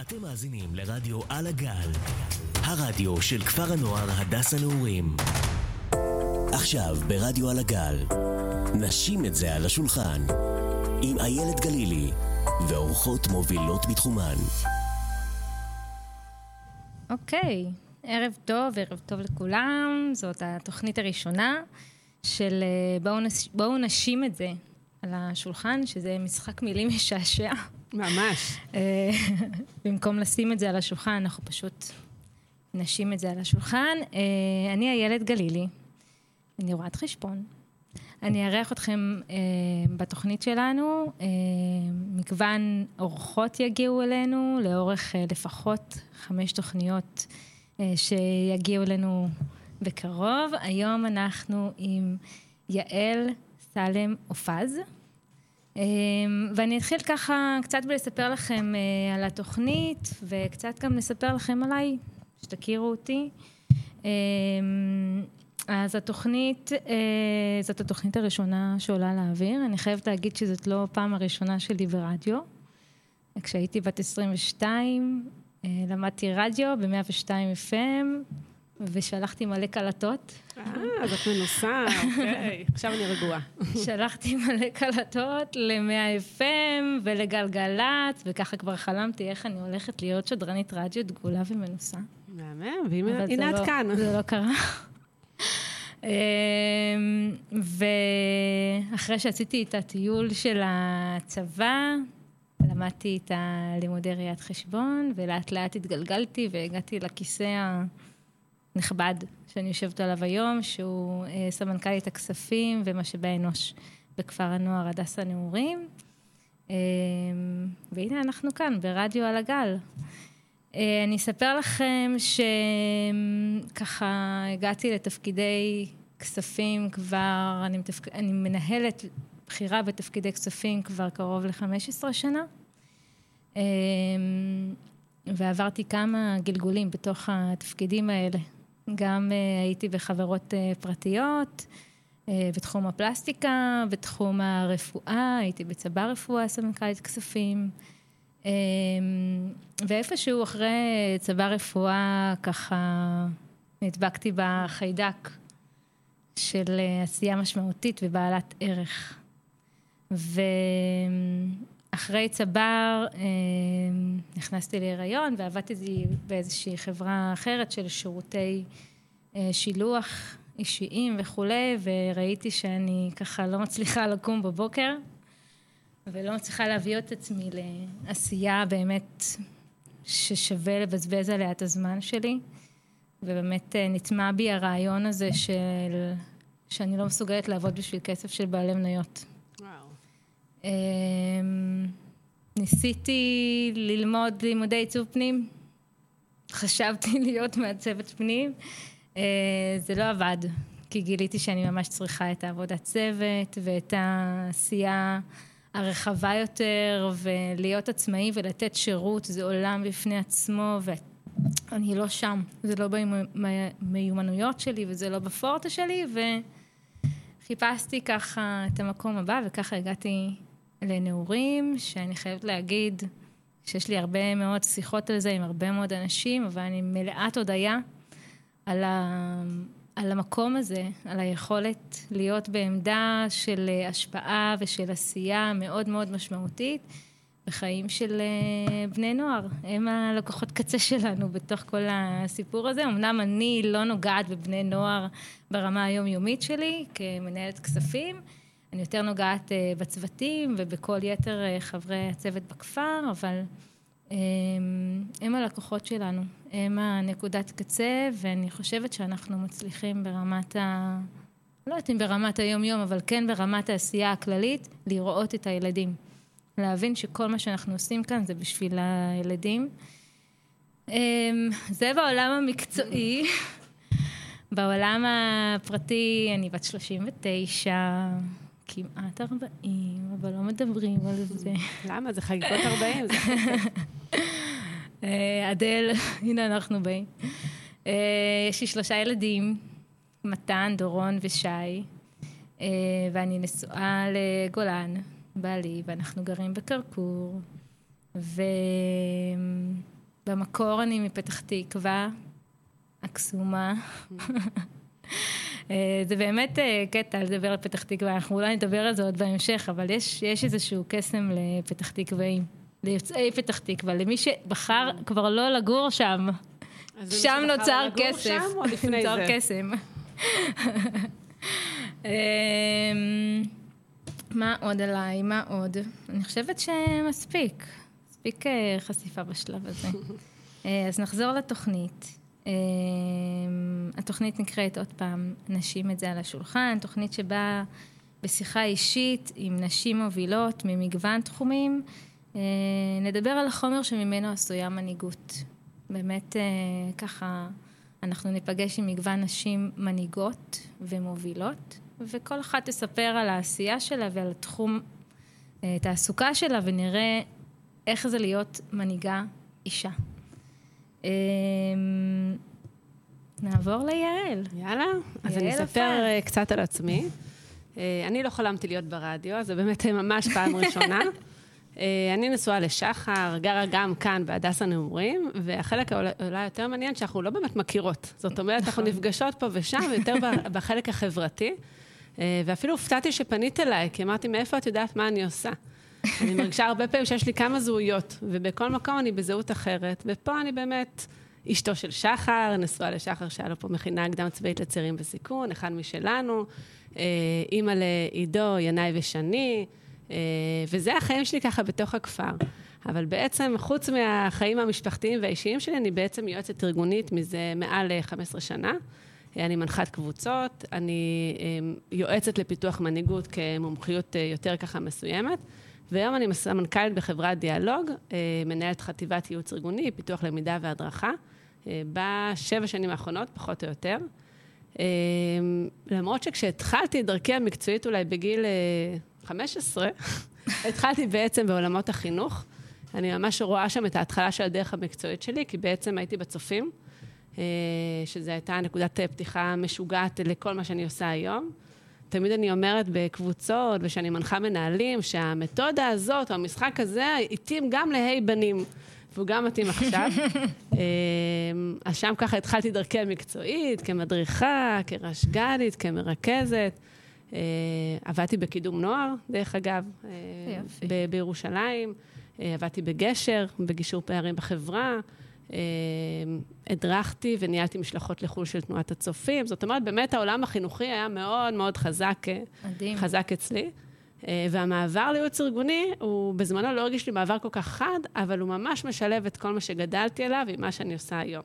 אתם מאזינים לרדיו על הגל, הרדיו של כפר הנוער הדס הנעורים. עכשיו ברדיו על הגל, נשים את זה על השולחן, עם איילת גלילי ואורחות מובילות בתחומן. אוקיי, ערב טוב, ערב טוב לכולם. זאת התוכנית הראשונה של אה, בואו, נש... בואו נשים את זה על השולחן, שזה משחק מילים משעשע. ממש. אה, במקום לשים את זה על השולחן, אנחנו פשוט נשים את זה על השולחן. אה, אני איילת גלילי, אני רואת חשבון. אני אארח אתכם אה, בתוכנית שלנו. אה, מגוון אורחות יגיעו אלינו לאורך אה, לפחות חמש תוכניות אה, שיגיעו אלינו בקרוב. היום אנחנו עם יעל סלם אופז. אה, ואני אתחיל ככה קצת בלספר לכם אה, על התוכנית, וקצת גם לספר לכם עליי, שתכירו אותי. אה, אז התוכנית, זאת התוכנית הראשונה שעולה לאוויר. אני חייבת להגיד שזאת לא הפעם הראשונה שלי ברדיו. כשהייתי בת 22, למדתי רדיו ב-102 FM, ושלחתי מלא קלטות. אה, אז את מנוסה, אוקיי, עכשיו אני רגועה. שלחתי מלא קלטות ל-100 FM ולגלגלצ, וככה כבר חלמתי איך אני הולכת להיות שדרנית רדיו דגולה ומנוסה. מהמם, והנה את לא, כאן. זה לא קרה. אמ, ואחרי שעשיתי את הטיול של הצבא, למדתי את הלימודי ראיית חשבון, ולאט לאט התגלגלתי והגעתי לכיסא הנכבד שאני יושבת עליו היום, שהוא אה, סמנכ"לית הכספים ומשאבי האנוש בכפר הנוער הדסה נעורים. אמ, והנה אנחנו כאן, ברדיו על הגל. אה, אני אספר לכם שככה הגעתי לתפקידי כספים כבר, אני, מתפק... אני מנהלת בחירה בתפקידי כספים כבר קרוב ל-15 שנה. אמ, ועברתי כמה גלגולים בתוך התפקידים האלה. גם אה, הייתי בחברות אה, פרטיות, בתחום הפלסטיקה, בתחום הרפואה, הייתי בצבא רפואה, סמנכ"לית כספים. ואיפשהו אחרי צבא רפואה, ככה נדבקתי בחיידק של עשייה משמעותית ובעלת ערך. ואחרי צבר אמ, נכנסתי להיריון ועבדתי באיזושהי חברה אחרת של שירותי אה, שילוח אישיים וכולי, וראיתי שאני ככה לא מצליחה לקום בבוקר. ולא מצליחה להביא את עצמי לעשייה באמת ששווה לבזבז עליה את הזמן שלי, ובאמת אה, נטמע בי הרעיון הזה של... שאני לא מסוגלת לעבוד בשביל כסף של בעלי מניות. אמ, ניסיתי ללמוד לימודי עיצוב פנים, חשבתי להיות מעצבת פנים, אה, זה לא עבד, כי גיליתי שאני ממש צריכה את העבודת צוות ואת העשייה. הרחבה יותר, ולהיות עצמאי ולתת שירות זה עולם בפני עצמו, ואני לא שם. זה לא במיומנויות שלי וזה לא בפורטה שלי, וחיפשתי ככה את המקום הבא, וככה הגעתי לנעורים, שאני חייבת להגיד שיש לי הרבה מאוד שיחות על זה עם הרבה מאוד אנשים, אבל אני מלאת הודיה על ה... על המקום הזה, על היכולת להיות בעמדה של השפעה ושל עשייה מאוד מאוד משמעותית בחיים של אה, בני נוער. הם הלקוחות קצה שלנו בתוך כל הסיפור הזה. אמנם אני לא נוגעת בבני נוער ברמה היומיומית שלי כמנהלת כספים, אני יותר נוגעת אה, בצוותים ובכל יתר חברי הצוות בכפר, אבל... הם הלקוחות שלנו, הם הנקודת קצה, ואני חושבת שאנחנו מצליחים ברמת ה... לא יודעת אם ברמת היום-יום, אבל כן ברמת העשייה הכללית, לראות את הילדים. להבין שכל מה שאנחנו עושים כאן זה בשביל הילדים. זה בעולם המקצועי. בעולם הפרטי, אני בת 39, כמעט 40, אבל לא מדברים על זה. למה? זה חגיגות 40, זה אה, אדל, הנה אנחנו באים. אה, יש לי שלושה ילדים, מתן, דורון ושי, אה, ואני נשואה לגולן, בעלי, ואנחנו גרים בכרכור, ו... במקור אני מפתח תקווה, הקסומה. אה, זה באמת אה, קטע לדבר על פתח תקווה, אנחנו אולי נדבר על זה עוד בהמשך, אבל יש, יש איזשהו קסם לפתח תקוואים, ליוצאי פתח תקווה, למי שבחר כבר לא לגור שם. שם נוצר כסף. שם או לפני נוצר זה? קסם. אמ, מה עוד עליי? מה עוד? אני חושבת שמספיק. מספיק אה, חשיפה בשלב הזה. אז נחזור לתוכנית. אמ, התוכנית נקראת עוד פעם, נשים את זה על השולחן, תוכנית שבה בשיחה אישית עם נשים מובילות ממגוון תחומים, אה, נדבר על החומר שממנו עשויה מנהיגות. באמת אה, ככה, אנחנו ניפגש עם מגוון נשים מנהיגות ומובילות, וכל אחת תספר על העשייה שלה ועל תחום אה, תעסוקה שלה, ונראה איך זה להיות מנהיגה אישה. אמ, נעבור ליעל. יאללה, אז אני אספר אה, קצת על עצמי. אה, אני לא חלמתי להיות ברדיו, זה באמת ממש פעם ראשונה. אה, אני נשואה לשחר, גרה גם כאן בהדסה נעורים, והחלק אולי יותר מעניין שאנחנו לא באמת מכירות. זאת אומרת, אנחנו נכון. נפגשות פה ושם, יותר בחלק החברתי. ואפילו הופתעתי שפנית אליי, כי אמרתי, מאיפה את יודעת מה אני עושה? אני מרגישה הרבה פעמים שיש לי כמה זהויות, ובכל מקום אני בזהות אחרת, ופה אני באמת אשתו של שחר, נשואה לשחר שהיה לו פה מכינה קדם צבאית לצעירים בסיכון, אחד משלנו, אה, אימא לעידו, ינאי ושני, אה, וזה החיים שלי ככה בתוך הכפר. אבל בעצם, חוץ מהחיים המשפחתיים והאישיים שלי, אני בעצם יועצת ארגונית מזה מעל 15 שנה. אני מנחת קבוצות, אני יועצת לפיתוח מנהיגות כמומחיות יותר ככה מסוימת. והיום אני סמנכ"לית בחברת דיאלוג, אה, מנהלת חטיבת ייעוץ ארגוני, פיתוח למידה והדרכה, אה, בשבע שנים האחרונות, פחות או יותר. אה, למרות שכשהתחלתי את דרכי המקצועית אולי בגיל 15, התחלתי בעצם בעולמות החינוך. אני ממש רואה שם את ההתחלה של הדרך המקצועית שלי, כי בעצם הייתי בצופים, שזו הייתה נקודת פתיחה משוגעת לכל מה שאני עושה היום. תמיד אני אומרת בקבוצות, ושאני מנחה מנהלים, שהמתודה הזאת, או המשחק הזה, התאים גם להי בנים. והוא גם מתאים עכשיו. אמ, אז שם ככה התחלתי דרכי המקצועית, כמדריכה, כרשג"לית, כמרכזת. אה, עבדתי בקידום נוער, דרך אגב, אה, בירושלים. אה, עבדתי בגשר, בגישור פערים בחברה. אה, הדרכתי וניהלתי משלחות לחו"ל של תנועת הצופים. זאת אומרת, באמת העולם החינוכי היה מאוד מאוד חזק, אה, מדהים. חזק אצלי. אה, והמעבר לייעוץ ארגוני, הוא בזמנו לא הרגיש לי מעבר כל כך חד, אבל הוא ממש משלב את כל מה שגדלתי עליו עם מה שאני עושה היום.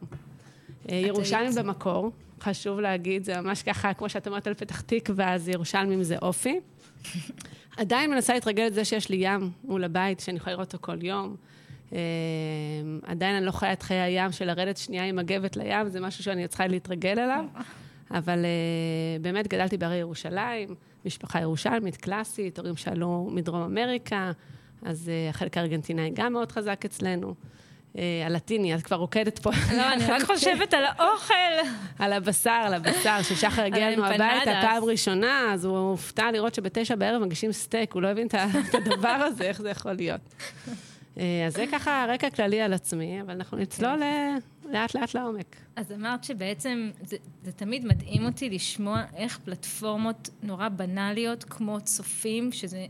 ירושלים במקור, חשוב להגיד, זה ממש ככה, כמו שאת אומרת על פתח תקווה, אז ירושלמים זה אופי. עדיין מנסה להתרגל את זה שיש לי ים מול הבית, שאני יכולה לראות אותו כל יום. אמ, עדיין אני לא חיה את חיי הים של לרדת שנייה עם מגבת לים, זה משהו שאני צריכה להתרגל אליו. אבל אה, באמת גדלתי בהרי ירושלים, משפחה ירושלמית, קלאסית, הורים שעלו מדרום אמריקה, אז אה, החלק הארגנטינאי גם מאוד חזק אצלנו. אה, הלטיני, את כבר רוקדת פה. לא, אני רק חושבת על האוכל. על הבשר, על הבשר, ששחר הגיע לנו הביתה פעם ראשונה, אז הוא הופתע לראות שבתשע בערב מגישים סטייק, הוא לא הבין את הדבר הזה, איך זה יכול להיות. אה, אז זה ככה רקע כללי על עצמי, אבל אנחנו נצלול כן. לאט לאט לעומק. אז אמרת שבעצם זה, זה תמיד מדהים אותי לשמוע איך פלטפורמות נורא בנאליות, כמו צופים, שזה...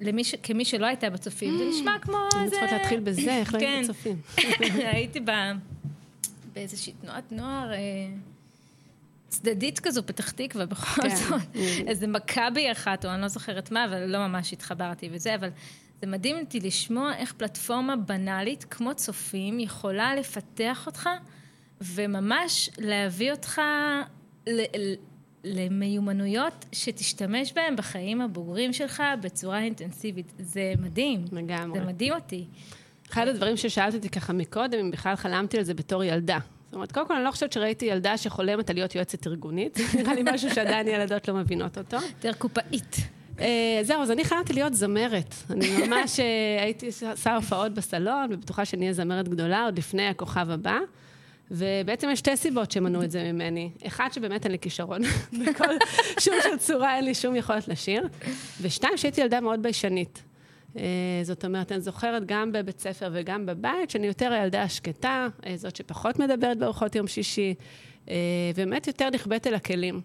למי ש... כמי שלא הייתה בצופים, זה נשמע כמו איזה... אני צריכה להתחיל בזה, איך לא הייתי כן. בצופים. הייתי באיזושהי תנועת נוער... אה, צדדית כזו, פתח תקווה, בכל כן. זאת. איזה מכבי אחת, או אני לא זוכרת מה, אבל לא ממש התחברתי וזה, אבל זה מדהים אותי לשמוע איך פלטפורמה בנאלית, כמו צופים, יכולה לפתח אותך וממש להביא אותך ל- למיומנויות שתשתמש בהן בחיים הבוגרים שלך בצורה אינטנסיבית. זה מדהים. לגמרי. זה מדהים אותי. אחד הדברים ששאלת אותי ככה מקודם, אם בכלל חלמתי על זה בתור ילדה. זאת אומרת, קודם כל, אני לא חושבת שראיתי ילדה שחולמת על להיות יועצת ארגונית. זה נראה לי משהו שעדיין ילדות לא מבינות אותו. יותר קופאית. אה, זהו, אז אני חלמתי להיות זמרת. אני ממש אה, הייתי עושה הופעות בסלון, ובטוחה שאני אהיה זמרת גדולה עוד לפני הכוכב הבא. ובעצם יש שתי סיבות שמנעו את זה ממני. אחד, שבאמת אין לי כישרון. בכל שום של צורה אין לי שום יכולת לשיר. ושתיים, שהייתי ילדה מאוד ביישנית. זאת אומרת, אני זוכרת גם בבית ספר וגם בבית, שאני יותר הילדה השקטה, זאת שפחות מדברת בארוחות יום שישי, ובאמת יותר נכבדת אל הכלים.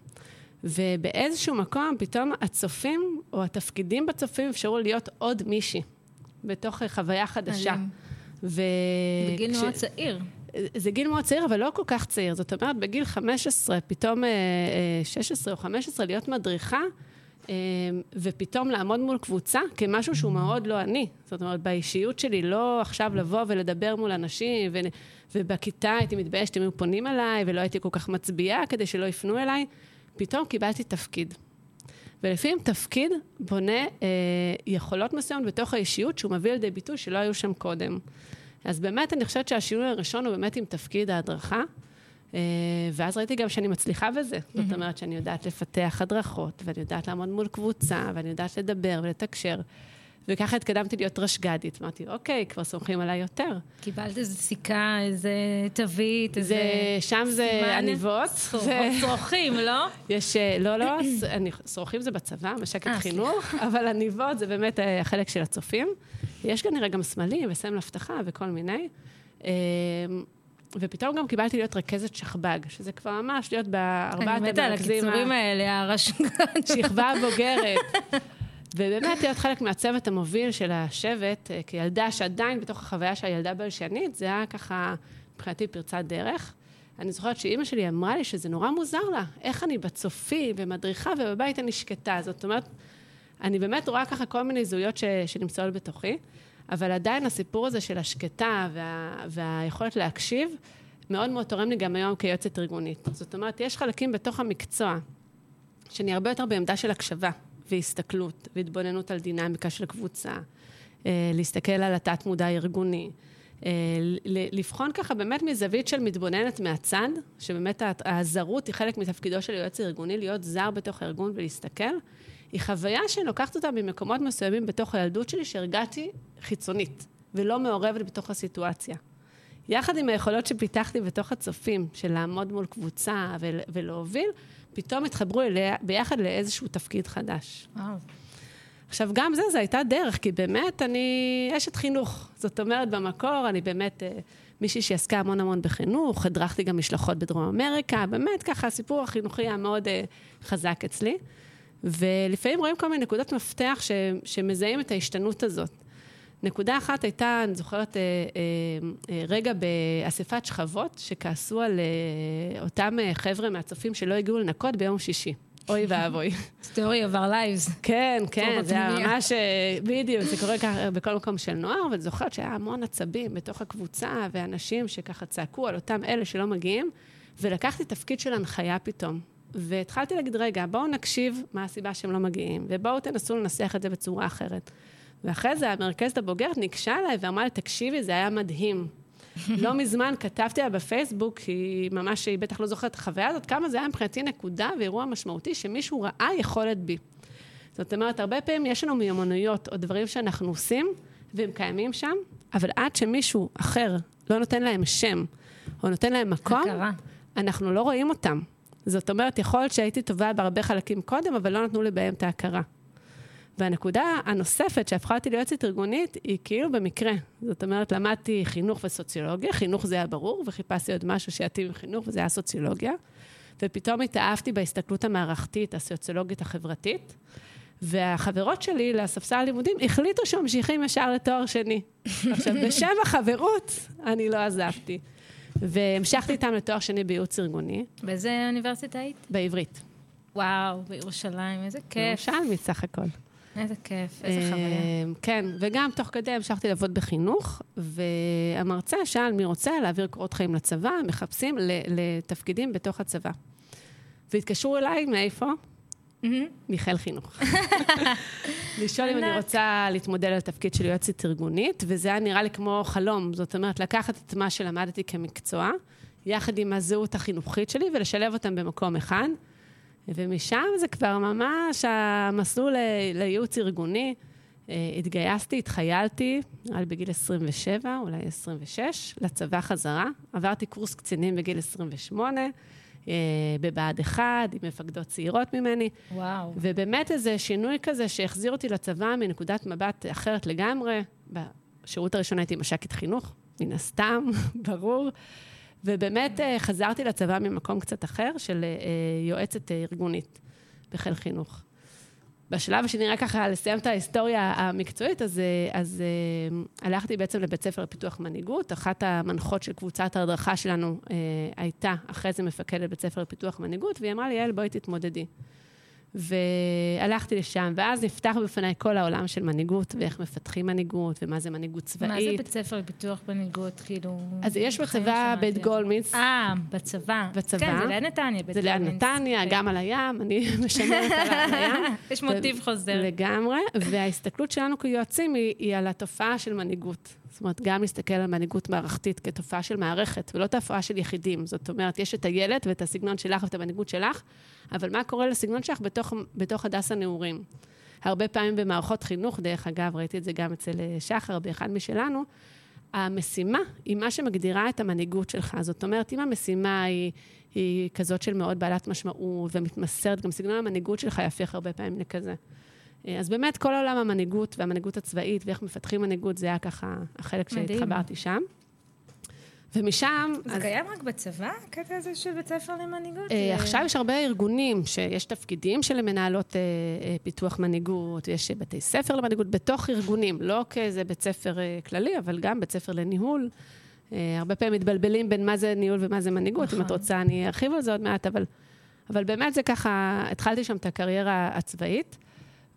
ובאיזשהו מקום, פתאום הצופים, או התפקידים בצופים, אפשרו להיות עוד מישהי, בתוך חוויה חדשה. ו... בגיל כש... מאוד צעיר. זה גיל מאוד צעיר, אבל לא כל כך צעיר. זאת אומרת, בגיל 15, פתאום 16 אה, או 15, להיות מדריכה, אה, ופתאום לעמוד מול קבוצה כמשהו שהוא מאוד לא אני. זאת אומרת, באישיות שלי, לא עכשיו לבוא ולדבר מול אנשים, ו... ובכיתה הייתי מתביישת אם היו פונים אליי, ולא הייתי כל כך מצביעה כדי שלא יפנו אליי. פתאום קיבלתי תפקיד. ולפעמים תפקיד בונה אה, יכולות מסוימות בתוך האישיות שהוא מביא לידי ביטוי שלא היו שם קודם. אז באמת אני חושבת שהשינוי הראשון הוא באמת עם תפקיד ההדרכה, אה, ואז ראיתי גם שאני מצליחה בזה. Mm-hmm. זאת אומרת שאני יודעת לפתח הדרכות, ואני יודעת לעמוד מול קבוצה, ואני יודעת לדבר ולתקשר. וככה התקדמתי להיות רשג"דית. אמרתי, אוקיי, כבר סומכים עליי יותר. קיבלת איזה סיכה, איזה תווית, איזה... שם זה עניבות. שרוכים, לא? יש, אה, לא, לא, שרוכים זה בצבא, משקת אה, חינוך, אבל עניבות זה באמת אה, החלק של הצופים. יש כנראה גם סמלים וסמל אבטחה וכל מיני. ופתאום גם קיבלתי להיות רכזת שכב"ג, שזה כבר ממש להיות בארבעת המרכזים. אני מתה על הקיצורים האלה, הרשג"ן. שכבה בוגרת. ובאמת להיות חלק מהצוות המוביל של השבט, אה, כילדה שעדיין בתוך החוויה של הילדה בלשנית, זה היה ככה מבחינתי פרצת דרך. אני זוכרת שאימא שלי אמרה לי שזה נורא מוזר לה, איך אני בצופים ומדריכה ובבית אני שקטה. זאת אומרת, אני באמת רואה ככה כל מיני זהויות ש, שנמצאות בתוכי, אבל עדיין הסיפור הזה של השקטה וה, והיכולת להקשיב, מאוד מאוד תורם לי גם היום כיועצת ארגונית. זאת אומרת, יש חלקים בתוך המקצוע שאני הרבה יותר בעמדה של הקשבה. והסתכלות והתבוננות על דינמיקה של קבוצה, אה, להסתכל על התת-מודע הארגוני, אה, לבחון ככה באמת מזווית של מתבוננת מהצד, שבאמת הזרות היא חלק מתפקידו של יועץ ארגוני, להיות זר בתוך הארגון ולהסתכל, היא חוויה שלוקחת אותה ממקומות מסוימים בתוך הילדות שלי, שהרגעתי חיצונית, ולא מעורבת בתוך הסיטואציה. יחד עם היכולות שפיתחתי בתוך הצופים, של לעמוד מול קבוצה ולהוביל, פתאום התחברו אליה ביחד לאיזשהו תפקיד חדש. וואו. עכשיו, גם זה, זו הייתה דרך, כי באמת אני אשת חינוך. זאת אומרת, במקור אני באמת אה, מישהי שעסקה המון המון בחינוך, הדרכתי גם משלחות בדרום אמריקה, באמת ככה, הסיפור החינוכי היה מאוד אה, חזק אצלי. ולפעמים רואים כל מיני נקודות מפתח ש, שמזהים את ההשתנות הזאת. נקודה אחת הייתה, אני זוכרת, אה, אה, אה, רגע באספת שכבות, שכעסו על אותם חבר'ה מהצופים שלא הגיעו לנקות ביום שישי. אוי ואבוי. סטורי of our lives. כן, כן, זה היה ממש, בדיוק, זה קורה ככה בכל מקום של נוער, ואני זוכרת שהיה המון עצבים בתוך הקבוצה, ואנשים שככה צעקו על אותם אלה שלא מגיעים, ולקחתי תפקיד של הנחיה פתאום. והתחלתי להגיד, רגע, בואו נקשיב מה הסיבה שהם לא מגיעים, ובואו תנסו לנסח את זה בצורה אחרת. ואחרי זה המרכזת הבוגרת ניגשה אליי ואמרה לי, תקשיבי, זה היה מדהים. לא מזמן כתבתי לה בפייסבוק, היא ממש, היא בטח לא זוכרת את החוויה הזאת, כמה זה היה מבחינתי נקודה ואירוע משמעותי שמישהו ראה יכולת בי. זאת אומרת, הרבה פעמים יש לנו מיומנויות או דברים שאנחנו עושים, והם קיימים שם, אבל עד שמישהו אחר לא נותן להם שם, או נותן להם מקום, הכרה. אנחנו לא רואים אותם. זאת אומרת, יכול להיות שהייתי טובה בהרבה חלקים קודם, אבל לא נתנו לי בהם את ההכרה. והנקודה הנוספת שהפכה אותי ליועצת ארגונית היא כאילו במקרה. זאת אומרת, למדתי חינוך וסוציולוגיה, חינוך זה היה ברור, וחיפשתי עוד משהו שיתאים עם חינוך, וזה היה סוציולוגיה. ופתאום התאהבתי בהסתכלות המערכתית, הסוציולוגית החברתית. והחברות שלי לספסל הלימודים החליטו שממשיכים ישר לתואר שני. עכשיו, בשם החברות, אני לא עזבתי. והמשכתי איתם לתואר שני בייעוץ ארגוני. באיזה אוניברסיטה היית? בעברית. וואו, בירושלים, איזה כיף. ירושלמית סך הכל. איזה כיף, איזה חוויה. כן, וגם תוך כדי המשכתי לעבוד בחינוך, והמרצה שאל מי רוצה להעביר קורות חיים לצבא, מחפשים לתפקידים בתוך הצבא. והתקשרו אליי, מאיפה? מחיל חינוך. לשאול אם אני רוצה להתמודד על תפקיד של יועצת ארגונית, וזה היה נראה לי כמו חלום. זאת אומרת, לקחת את מה שלמדתי כמקצוע, יחד עם הזהות החינוכית שלי, ולשלב אותם במקום אחד. ומשם זה כבר ממש המסלול לייעוץ ארגוני. אה, התגייסתי, התחיילתי, לי בגיל 27, אולי 26, לצבא חזרה. עברתי קורס קצינים בגיל 28, אה, בבה"ד 1, עם מפקדות צעירות ממני. וואו. ובאמת איזה שינוי כזה שהחזיר אותי לצבא מנקודת מבט אחרת לגמרי. בשירות הראשון הייתי מש"קית חינוך, מן הסתם, ברור. ובאמת אה, חזרתי לצבא ממקום קצת אחר, של אה, יועצת ארגונית בחיל חינוך. בשלב השני, רק ככה לסיים את ההיסטוריה המקצועית, אז, אז הלכתי בעצם לבית ספר לפיתוח מנהיגות. אחת המנחות של קבוצת ההדרכה שלנו הייתה אחרי זה מפקדת בית ספר לפיתוח מנהיגות, והיא אמרה לי, יעל, בואי תתמודדי. והלכתי לשם, ואז נפתח בפניי כל העולם של מנהיגות, ואיך מפתחים מנהיגות, ומה זה מנהיגות צבאית. מה זה בית ספר לפיתוח מנהיגות, כאילו... אז יש בצבא בית גולמיץ. אה, בצבא. בצבא. כן, זה ליד נתניה, בית זה ליד נתניה, כן. גם על הים, אני משמרת על הים. יש מוטיב חוזר. לגמרי, וההסתכלות שלנו כיועצים היא על התופעה של מנהיגות. זאת אומרת, גם להסתכל על מנהיגות מערכתית כתופעה של מערכת, ולא תופעה של יחידים. זאת אומרת, יש את הילד ואת הסגנון שלך ואת המנהיגות שלך, אבל מה קורה לסגנון שלך בתוך, בתוך הדס הנעורים? הרבה פעמים במערכות חינוך, דרך אגב, ראיתי את זה גם אצל אה, שחר, באחד משלנו, המשימה היא מה שמגדירה את המנהיגות שלך. זאת אומרת, אם המשימה היא, היא כזאת של מאוד בעלת משמעות ומתמסרת, גם סגנון המנהיגות שלך יהפך הרבה פעמים לכזה. אה, אז באמת, כל עולם המנהיגות והמנהיגות הצבאית ואיך מפתחים מנהיגות, זה היה ככה החלק שהתחברתי שם. ומשם... זה אז... קיים רק בצבא, הקטע הזה של בית ספר למנהיגות? אה, עכשיו יש הרבה ארגונים שיש תפקידים של מנהלות אה, אה, פיתוח מנהיגות, יש בתי ספר למנהיגות בתוך ארגונים, לא כאיזה בית ספר אה, כללי, אבל גם בית ספר לניהול. אה, הרבה פעמים מתבלבלים בין מה זה ניהול ומה זה מנהיגות. נכון. אם את נכון. רוצה, אני ארחיב על זה עוד מעט, אבל, אבל באמת זה ככה, התחלתי שם את הקריירה הצבאית.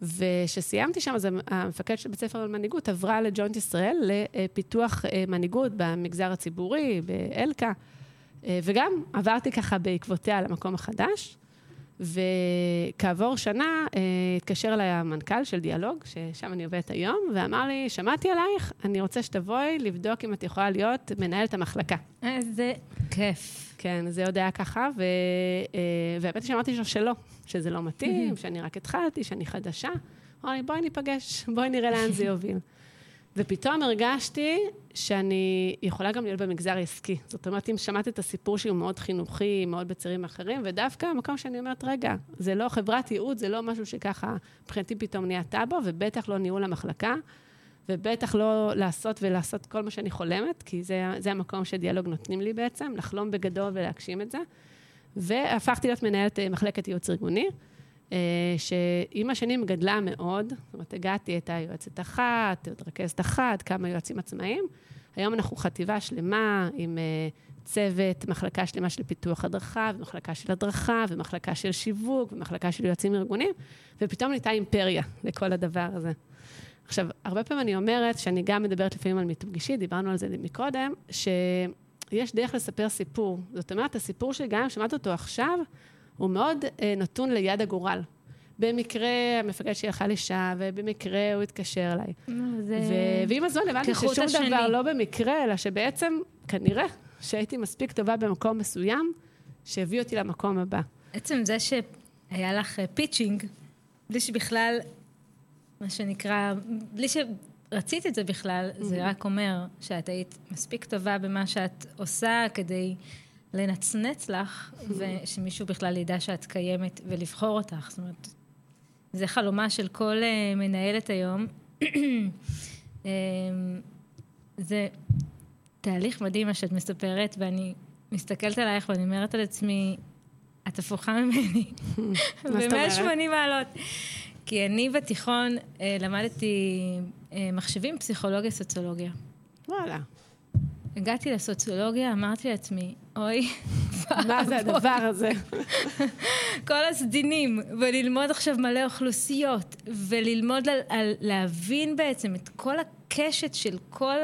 וכשסיימתי שם, אז המפקד של בית ספר למנהיגות עברה לג'וינט ישראל לפיתוח אה, מנהיגות במגזר הציבורי, באלקה, אה, וגם עברתי ככה בעקבותיה למקום החדש. וכעבור שנה אה, התקשר אליי המנכ"ל של דיאלוג, ששם אני עובדת היום, ואמר לי, שמעתי עלייך, אני רוצה שתבואי לבדוק אם את יכולה להיות מנהלת המחלקה. איזה כיף. כן, זה עוד היה ככה, והאמת היא שאמרתי לו שלא, שזה לא מתאים, שאני רק התחלתי, שאני חדשה. אמר לי, בואי ניפגש, בואי נראה לאן זה יוביל. ופתאום הרגשתי שאני יכולה גם להיות במגזר העסקי. זאת אומרת, אם שמעת את הסיפור שהוא מאוד חינוכי, מאוד בצירים אחרים, ודווקא המקום שאני אומרת, רגע, זה לא חברת ייעוד, זה לא משהו שככה מבחינתי פתאום נהיה טאבו, ובטח לא ניהול המחלקה, ובטח לא לעשות ולעשות כל מה שאני חולמת, כי זה, זה המקום שדיאלוג נותנים לי בעצם, לחלום בגדול ולהגשים את זה. והפכתי להיות מנהלת אה, מחלקת ייעוץ ארגוני. אה, שעם השנים גדלה מאוד, זאת אומרת, הגעתי, הייתה יועצת אחת, עוד רכזת אחת, כמה יועצים עצמאיים. היום אנחנו חטיבה שלמה עם אה, צוות, מחלקה שלמה של פיתוח הדרכה, ומחלקה של הדרכה, ומחלקה של שיווק, ומחלקה של יועצים ארגוניים, ופתאום נהייתה אימפריה לכל הדבר הזה. עכשיו, הרבה פעמים אני אומרת, שאני גם מדברת לפעמים על מיתוג אישי, דיברנו על זה מקודם, שיש דרך לספר סיפור. זאת אומרת, הסיפור שגם אם שמעת אותו עכשיו, הוא מאוד אה, נתון ליד הגורל. במקרה המפקד שלי הלכה לשעה, ובמקרה הוא התקשר אליי. זה... ו... ועם הזמן הבנתי ששום השני. דבר לא במקרה, אלא שבעצם, כנראה, שהייתי מספיק טובה במקום מסוים, שהביא אותי למקום הבא. עצם זה שהיה לך pitching, אה, בלי שבכלל, מה שנקרא, בלי שרצית את זה בכלל, אמ-המ. זה רק אומר שאת היית מספיק טובה במה שאת עושה כדי... לנצנץ לך, ושמישהו בכלל ידע שאת קיימת ולבחור אותך. זאת אומרת, זה חלומה של כל uh, מנהלת היום. um, זה תהליך מדהים מה שאת מספרת, ואני מסתכלת עלייך ואני אומרת על עצמי, את הפוכה ממני. ב-180 מעלות. כי אני בתיכון uh, למדתי uh, מחשבים, פסיכולוגיה, סוציולוגיה. וואלה. הגעתי לסוציולוגיה, אמרתי לעצמי, אוי, מה זה הדבר הזה? כל הסדינים, וללמוד עכשיו מלא אוכלוסיות, וללמוד על, על להבין בעצם את כל הקשת של כל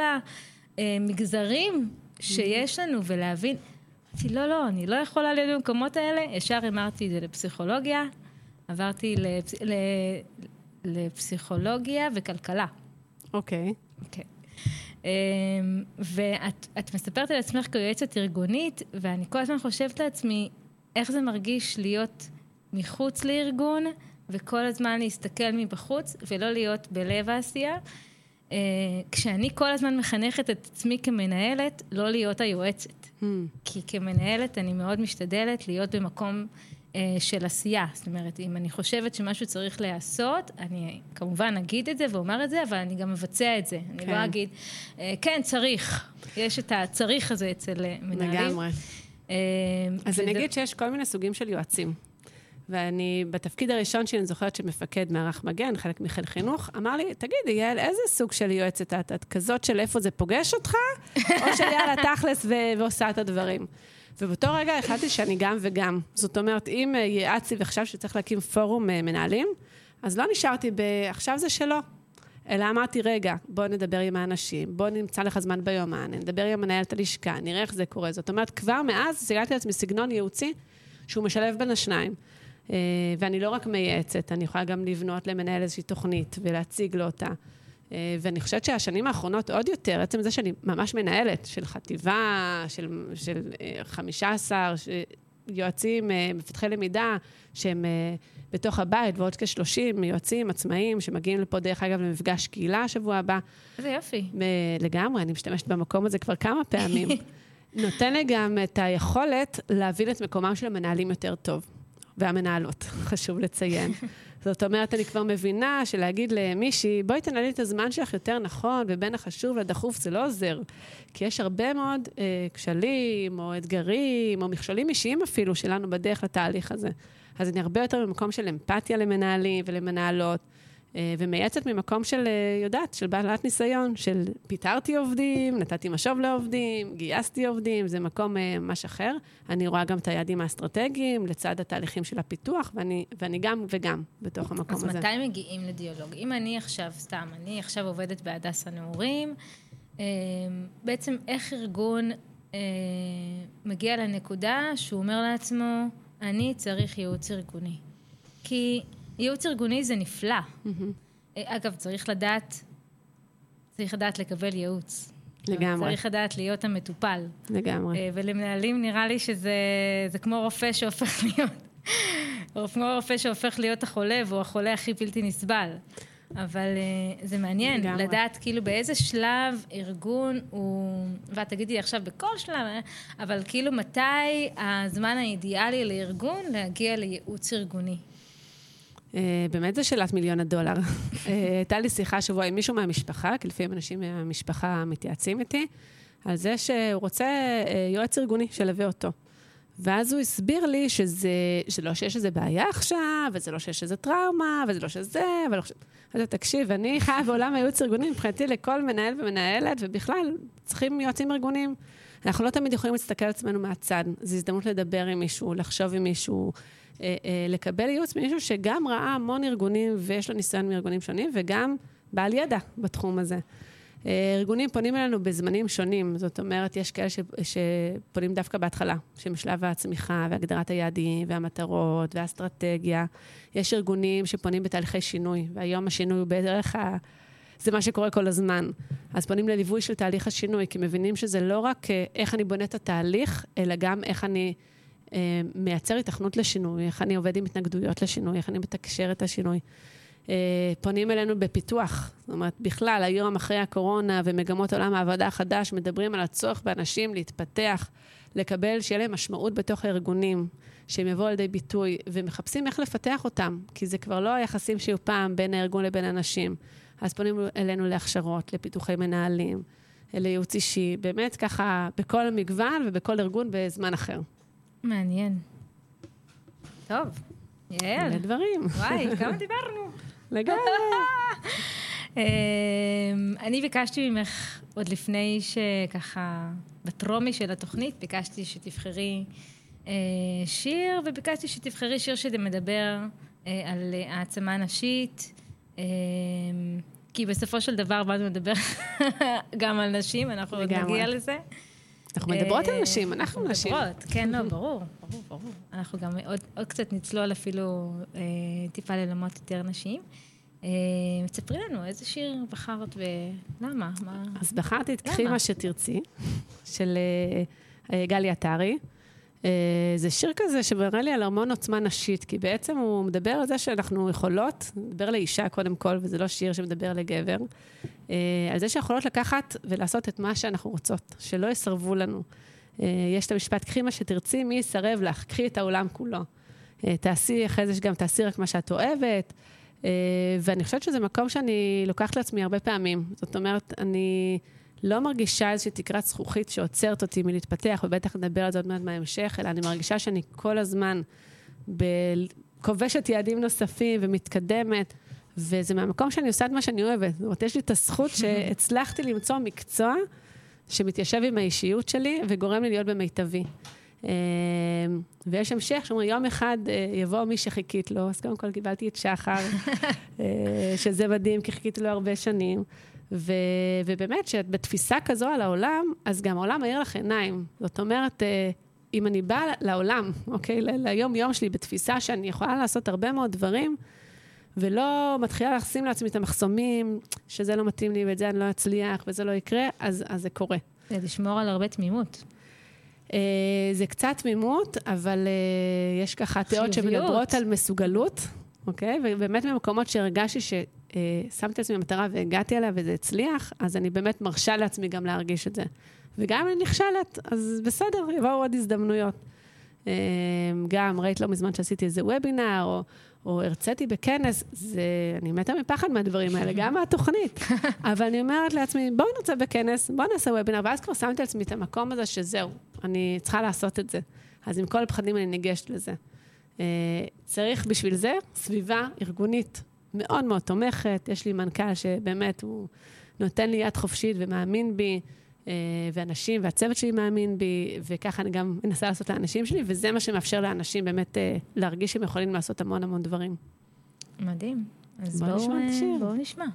המגזרים שיש לנו, ולהבין, אמרתי, לא, לא, אני לא יכולה להיות במקומות האלה, ישר אמרתי את זה לפסיכולוגיה, עברתי לפס... לפסיכולוגיה וכלכלה. אוקיי. Okay. אוקיי. Okay. אמ, ואת מספרת על עצמך כיועצת ארגונית, ואני כל הזמן חושבת לעצמי, איך זה מרגיש להיות מחוץ לארגון, וכל הזמן להסתכל מבחוץ, ולא להיות בלב העשייה. אה, כשאני כל הזמן מחנכת את עצמי כמנהלת, לא להיות היועצת. Mm. כי כמנהלת אני מאוד משתדלת להיות במקום של עשייה. זאת אומרת, אם אני חושבת שמשהו צריך להיעשות, אני כמובן אגיד את זה ואומר את זה, אבל אני גם מבצע את זה. כן. אני לא אגיד, אה, כן, צריך. יש את הצריך הזה אצל אה, מנהלים. לגמרי. אה, אז. אני אגיד שיש כל מיני סוגים של יועצים. ואני, בתפקיד הראשון שלי, אני זוכרת שמפקד מערך מגן, חלק מחיל חינוך, אמר לי, תגידי, יעל, איזה סוג של יועצת את? את כזאת של איפה זה פוגש אותך, או של יאללה, תכלס ועושה את הדברים? ובאותו רגע החלטתי שאני גם וגם. זאת אומרת, אם אה, יעצתי וחשב שצריך להקים פורום אה, מנהלים, אז לא נשארתי ב... עכשיו זה שלו. אלא אמרתי, רגע, בוא נדבר עם האנשים, בוא נמצא לך זמן ביומן, נדבר עם מנהלת הלשכה, נראה איך זה קורה. זאת אומרת, כבר מאז סיגלתי לעצמי סגנון ייעוצי שהוא משלב בין השניים. אה, ואני לא רק מייעצת, אני יכולה גם לבנות למנהל איזושהי תוכנית ולהציג לו אותה. אה, ואני חושבת שהשנים האחרונות עוד יותר, עצם זה שאני ממש מנהלת של חטיבה, של, של 15 אה, יועצים, מפתחי למידה, שהם בתוך הבית, ועוד כ-30 יועצים עצמאיים שמגיעים לפה, דרך אגב, למפגש קהילה השבוע הבא. איזה יופי. לגמרי, אני משתמשת במקום הזה כבר כמה פעמים. נותן לי גם את היכולת להבין את מקומם של המנהלים יותר טוב. והמנהלות, חשוב לציין. זאת אומרת, אני כבר מבינה שלהגיד למישהי, בואי תנהלי את הזמן שלך יותר נכון, ובין החשוב לדחוף זה לא עוזר. כי יש הרבה מאוד אה, כשלים, או אתגרים, או מכשולים אישיים אפילו, שלנו בדרך לתהליך הזה. אז אני הרבה יותר במקום של אמפתיה למנהלים ולמנהלות. אה, ומייעצת ממקום של, אה, יודעת, של בעלת ניסיון, של פיטרתי עובדים, נתתי משוב לעובדים, גייסתי עובדים, זה מקום אה, ממש אחר. אני רואה גם את היעדים האסטרטגיים לצד התהליכים של הפיתוח, ואני, ואני גם וגם בתוך המקום אז הזה. אז מתי מגיעים לדיאלוג? אם אני עכשיו, סתם, אני עכשיו עובדת בהדסה נעורים, בעצם איך ארגון מגיע לנקודה שהוא אומר לעצמו, אני צריך ייעוץ ארגוני. כי ייעוץ ארגוני זה נפלא. Mm-hmm. אגב, צריך לדעת, צריך לדעת לקבל ייעוץ. לגמרי. צריך לדעת להיות המטופל. לגמרי. אה, ולמנהלים נראה לי שזה כמו רופא שהופך להיות, כמו רופא שהופך להיות החולה, והוא החולה הכי בלתי נסבל. אבל uh, זה מעניין, לגמרי. לדעת כאילו באיזה שלב ארגון הוא, ואת תגידי עכשיו בכל שלב, אבל כאילו מתי הזמן האידיאלי לארגון להגיע לייעוץ ארגוני. אה, באמת זו שאלת מיליון הדולר. אה, הייתה לי שיחה השבוע עם מישהו מהמשפחה, כי לפעמים אנשים מהמשפחה מתייעצים איתי, על זה שהוא רוצה אה, יועץ ארגוני שילווה אותו. ואז הוא הסביר לי שזה, שלא שיש איזה בעיה עכשיו, וזה לא שיש איזה טראומה, וזה לא שזה, ולא חושב... אז תקשיב, אני חיה בעולם הייעוץ ארגוני, מבחינתי לכל מנהל ומנהלת, ובכלל, צריכים יועצים ארגוניים. אנחנו לא תמיד יכולים להסתכל על עצמנו מהצד. זו הזדמנות לדבר עם מישהו, לחשוב עם מישהו, לקבל ייעוץ ממישהו שגם ראה המון ארגונים ויש לו ניסיון מארגונים שונים, וגם בעל ידע בתחום הזה. אה, ארגונים פונים אלינו בזמנים שונים, זאת אומרת, יש כאלה ש, שפונים דווקא בהתחלה, שמשלב הצמיחה והגדרת היעדים והמטרות והאסטרטגיה. יש ארגונים שפונים בתהליכי שינוי, והיום השינוי הוא בערך ה... זה מה שקורה כל הזמן. אז פונים לליווי של תהליך השינוי, כי מבינים שזה לא רק איך אני בונה את התהליך, אלא גם איך אני אה, מייצר התכנות לשינוי, איך אני עובד עם התנגדויות לשינוי, איך אני מתקשר את השינוי. אה, פונים אלינו בפיתוח. זאת אומרת, בכלל, היום אחרי הקורונה ומגמות עולם העבודה החדש, מדברים על הצורך באנשים להתפתח, לקבל, שיהיה להם משמעות בתוך הארגונים, שהם יבואו לידי ביטוי, ומחפשים איך לפתח אותם, כי זה כבר לא היחסים שהיו פעם בין הארגון לבין אנשים. אז פונים אלינו להכשרות, לפיתוחי מנהלים, לייעוץ אישי, באמת ככה, בכל המגוון ובכל ארגון בזמן אחר. מעניין. טוב, יעל. מלא דברים. וואי, כמה דיברנו. לגמרי. אמ, אני ביקשתי ממך, עוד לפני שככה, בטרומי של התוכנית, ביקשתי שתבחרי אה, שיר, וביקשתי שתבחרי שיר שמדבר אה, על העצמה נשית. אמ, כי בסופו של דבר באנו לדבר גם על נשים, אנחנו עוד נגיע לזה. אנחנו מדברות על נשים, אנחנו נשים. מדברות, כן, לא, ברור, ברור, ברור. אנחנו גם עוד קצת נצלול אפילו אה, טיפה ללמות יותר נשים. תספרי לנו, איזה שיר בחרת ולמה? אז בחרתי את קחי מה שתרצי, של אה, גלי עטרי. זה שיר כזה שמראה לי על המון עוצמה נשית, כי בעצם הוא מדבר על זה שאנחנו יכולות, מדבר לאישה קודם כל, וזה לא שיר שמדבר לגבר, על זה שיכולות לקחת ולעשות את מה שאנחנו רוצות, שלא יסרבו לנו. יש את המשפט, קחי מה שתרצי, מי יסרב לך? קחי את העולם כולו. תעשי, אחרי זה גם תעשי רק מה שאת אוהבת. ואני חושבת שזה מקום שאני לוקחת לעצמי הרבה פעמים. זאת אומרת, אני... לא מרגישה איזושהי תקרת זכוכית שעוצרת אותי מלהתפתח, ובטח נדבר על זה עוד מעט בהמשך, אלא אני מרגישה שאני כל הזמן ב... כובשת יעדים נוספים ומתקדמת, וזה מהמקום שאני עושה את מה שאני אוהבת. זאת אומרת, יש לי את הזכות שהצלחתי למצוא מקצוע שמתיישב עם האישיות שלי וגורם לי להיות במיטבי. אה, ויש המשך שאומר, יום אחד אה, יבוא מי שחיכית לו, אז קודם כל קיבלתי את שחר, אה, שזה מדהים, כי חיכיתי לו הרבה שנים. ו, ובאמת, שאת בתפיסה כזו על העולם, אז גם העולם מאיר לך עיניים. זאת אומרת, אה, אם אני באה לעולם, אוקיי, ליום-יום שלי, בתפיסה שאני יכולה לעשות הרבה מאוד דברים, ולא מתחילה לשים לעצמי את המחסומים, שזה לא מתאים לי ואת זה אני לא אצליח וזה לא יקרה, אז, אז זה קורה. זה לשמור על הרבה תמימות. Uh, זה קצת תמימות, אבל uh, יש ככה תיאות שמדברות על מסוגלות, אוקיי? ובאמת במקומות שהרגשתי ששמתי לעצמי מטרה והגעתי אליה וזה הצליח, אז אני באמת מרשה לעצמי גם להרגיש את זה. וגם אם אני נכשלת, אז בסדר, יבואו עוד הזדמנויות. אה, גם, ראית לא מזמן שעשיתי איזה וובינר, או, או הרציתי בכנס, זה, אני מתה מפחד מהדברים האלה, גם מהתוכנית. אבל אני אומרת לעצמי, בואו נרצה בכנס, בואו נעשה וובינר, ואז כבר שמתי לעצמי את המקום הזה שזהו, אני צריכה לעשות את זה. אז עם כל הפחדים אני ניגשת לזה. אה, צריך בשביל זה סביבה ארגונית מאוד מאוד תומכת. יש לי מנכ"ל שבאמת הוא נותן לי יד חופשית ומאמין בי, אה, ואנשים, והצוות שלי מאמין בי, וככה אני גם מנסה לעשות לאנשים שלי, וזה מה שמאפשר לאנשים באמת אה, להרגיש שהם יכולים לעשות המון המון דברים. מדהים. אז בואו נשמע את השיר. בואו נשמע.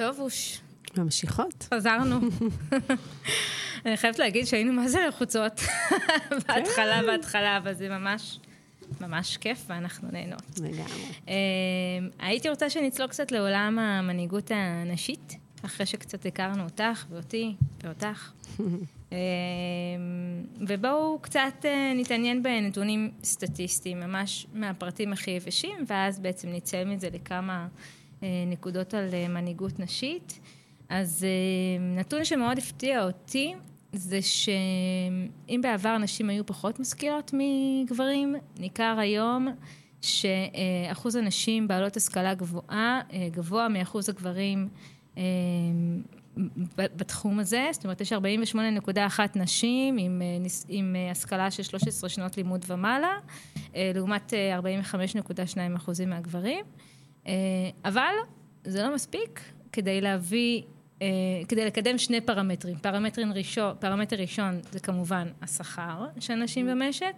טובוש. ממשיכות. חזרנו. אני חייבת להגיד שהיינו מה זה לחוצות בהתחלה, כן. בהתחלה, אבל זה ממש, ממש כיף ואנחנו נהנות. לגמרי. הייתי רוצה שנצלול קצת לעולם המנהיגות הנשית, אחרי שקצת הכרנו אותך ואותי ואותך. ובואו קצת אה, נתעניין בנתונים סטטיסטיים, ממש מהפרטים הכי יבשים, ואז בעצם נצא מזה לכמה נקודות על אה, מנהיגות נשית. אז נתון שמאוד הפתיע אותי, זה שאם בעבר נשים היו פחות משכילות מגברים, ניכר היום שאחוז הנשים בעלות השכלה גבוהה גבוה מאחוז הגברים בתחום הזה, זאת אומרת, יש 48.1 נשים עם, אה, עם אה, השכלה של 13 שנות לימוד ומעלה, אה, לעומת 45.2 אחוזים מהגברים. אבל זה לא מספיק כדי להביא, כדי לקדם שני פרמטרים. פרמטר ראשון, פרמטר ראשון זה כמובן השכר של נשים במשק,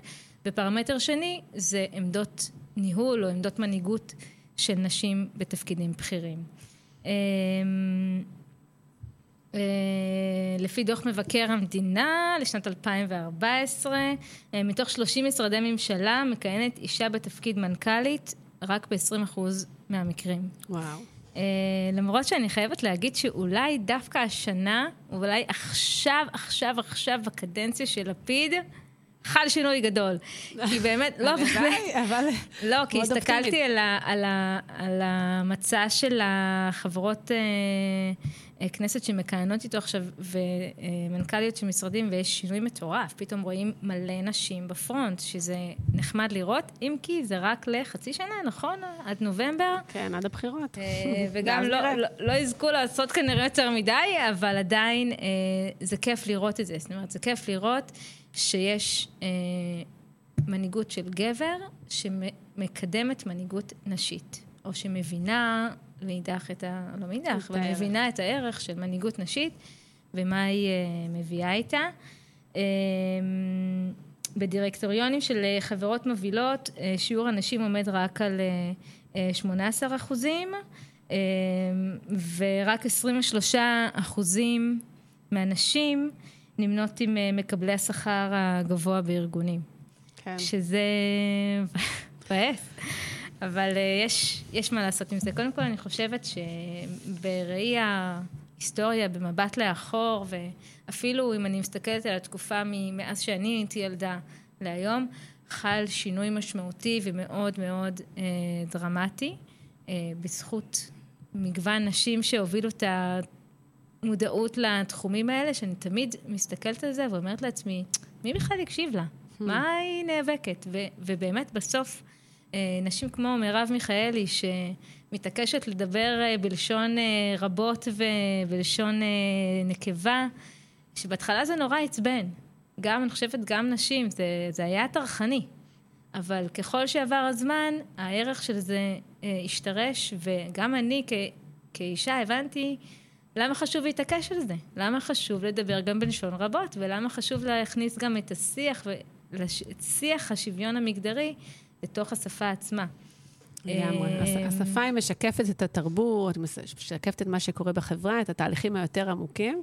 ופרמטר שני זה עמדות ניהול או עמדות מנהיגות של נשים בתפקידים בכירים. אה, לפי דוח מבקר המדינה לשנת 2014, אה, מתוך 30 משרדי ממשלה מכהנת אישה בתפקיד מנכ"לית רק ב-20% מהמקרים. וואו. Uh, למרות שאני חייבת להגיד שאולי דווקא השנה, אולי עכשיו, עכשיו, עכשיו, בקדנציה של לפיד, חל שינוי גדול. כי באמת, לא, באמת, אבל... לא, כי הסתכלתי על, ה, על, ה, על המצע של החברות אה, כנסת שמכהנות איתו עכשיו, ומנכ"ליות של משרדים, ויש שינוי מטורף. פתאום רואים מלא נשים בפרונט, שזה נחמד לראות, אם כי זה רק לחצי שנה, נכון? עד נובמבר. כן, עד הבחירות. אה, וגם לא, לא, לא יזכו לעשות כנראה יותר מדי, אבל עדיין אה, זה כיף לראות את זה. זאת אומרת, זה כיף לראות שיש מנהיגות של גבר שמקדמת מנהיגות נשית, או שמבינה מאידך את ה... לא מאידך, אבל מבינה את הערך של מנהיגות נשית ומה היא uh, מביאה איתה. Um, בדירקטוריונים של uh, חברות מובילות, uh, שיעור הנשים עומד רק על uh, 18 אחוזים, uh, ורק 23 אחוזים מהנשים נמנות עם uh, מקבלי השכר הגבוה בארגונים. כן. שזה מבאס. אבל uh, יש, יש מה לעשות עם זה. קודם כל, אני חושבת שבראי ההיסטוריה, במבט לאחור, ואפילו אם אני מסתכלת על התקופה מאז שאני הייתי ילדה להיום, חל שינוי משמעותי ומאוד מאוד uh, דרמטי, uh, בזכות מגוון נשים שהובילו את המודעות לתחומים האלה, שאני תמיד מסתכלת על זה ואומרת לעצמי, מי בכלל יקשיב לה? Hmm. מה היא נאבקת? ו- ובאמת בסוף... אה, נשים כמו מרב מיכאלי, שמתעקשת לדבר אה, בלשון אה, רבות ובלשון נקבה, שבהתחלה זה נורא עצבן. גם, אני חושבת, גם נשים, זה, זה היה טרחני. אבל ככל שעבר הזמן, הערך של זה השתרש, וגם אני כ, כאישה הבנתי למה חשוב להתעקש על זה. למה חשוב לדבר גם בלשון רבות, ולמה חשוב להכניס גם את השיח, את שיח השוויון המגדרי לתוך השפה עצמה. לגמרי. אה, השפה היא משקפת את התרבות, משקפת את מה שקורה בחברה, את התהליכים היותר עמוקים,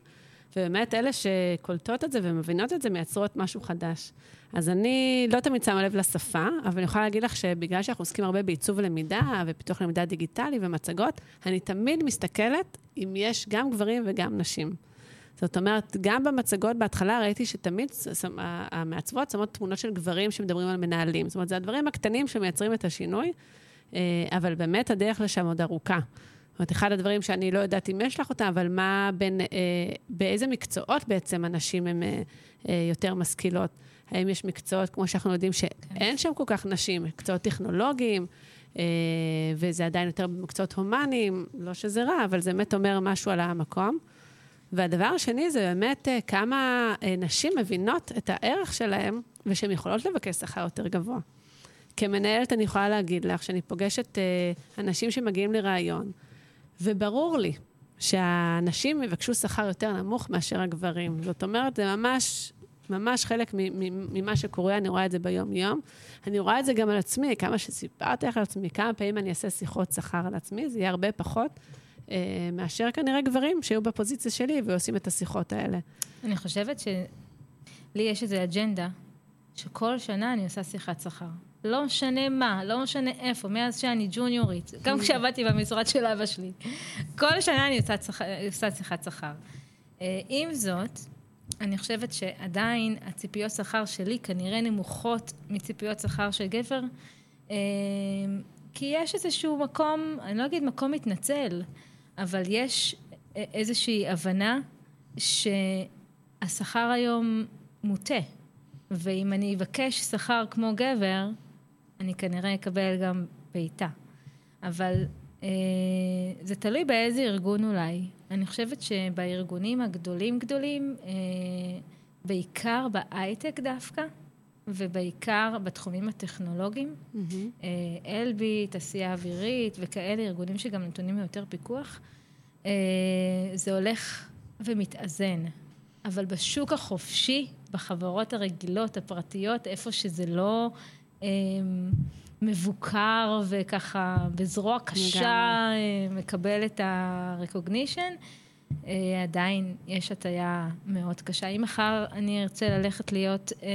ובאמת אלה שקולטות את זה ומבינות את זה מייצרות משהו חדש. אז אני לא תמיד שמה לב לשפה, אבל אני יכולה להגיד לך שבגלל שאנחנו עוסקים הרבה בעיצוב למידה ופיתוח למידה דיגיטלי ומצגות, אני תמיד מסתכלת אם יש גם גברים וגם נשים. זאת אומרת, גם במצגות בהתחלה ראיתי שתמיד המעצבות שמות תמונות של גברים שמדברים על מנהלים. זאת אומרת, זה הדברים הקטנים שמייצרים את השינוי, אה, אבל באמת הדרך לשם עוד ארוכה. זאת אומרת, אחד הדברים שאני לא יודעת אם יש לך אותם, אבל מה בין, אה, באיזה מקצועות בעצם הנשים הן אה, יותר משכילות? האם יש מקצועות, כמו שאנחנו יודעים, שאין שם כל כך נשים, מקצועות טכנולוגיים, וזה עדיין יותר במקצועות הומניים, לא שזה רע, אבל זה באמת אומר משהו על המקום. והדבר השני זה באמת אה, כמה אה, נשים מבינות את הערך שלהן ושהן יכולות לבקש שכר יותר גבוה. כמנהלת אני יכולה להגיד לך שאני פוגשת אה, אנשים שמגיעים לראיון, וברור לי שהנשים יבקשו שכר יותר נמוך מאשר הגברים. זאת אומרת, זה ממש, ממש חלק ממה שקורה, אני רואה את זה ביום-יום. אני רואה את זה גם על עצמי, כמה שסיפרתי לך על עצמי, כמה פעמים אני אעשה שיחות שכר על עצמי, זה יהיה הרבה פחות. אה, מאשר כנראה גברים שיהיו בפוזיציה שלי ועושים את השיחות האלה. אני חושבת שלי יש איזו אג'נדה, שכל שנה אני עושה שיחת שכר. לא משנה מה, לא משנה איפה, מאז שאני ג'וניורית, גם. כשעבדתי במשרד של אבא שלי. כל שנה אני עושה, צח... עושה שיחת שכר. אה, עם זאת, אני חושבת שעדיין הציפיות שכר שלי כנראה נמוכות מציפיות שכר של גבר, אה, כי יש איזשהו מקום, אני לא אגיד מקום מתנצל, אבל יש איזושהי הבנה שהשכר היום מוטה, ואם אני אבקש שכר כמו גבר, אני כנראה אקבל גם בעיטה. אבל אה, זה תלוי באיזה ארגון אולי. אני חושבת שבארגונים הגדולים גדולים, אה, בעיקר בהייטק דווקא, ובעיקר בתחומים הטכנולוגיים, mm-hmm. אה, אלבי, תעשייה אווירית וכאלה ארגונים שגם נתונים יותר פיקוח, אה, זה הולך ומתאזן. אבל בשוק החופשי, בחברות הרגילות, הפרטיות, איפה שזה לא אה, מבוקר וככה בזרוע קשה אה, מקבל את ה-recognition, אה, עדיין יש הטיה מאוד קשה. אם מחר אני ארצה ללכת להיות אה,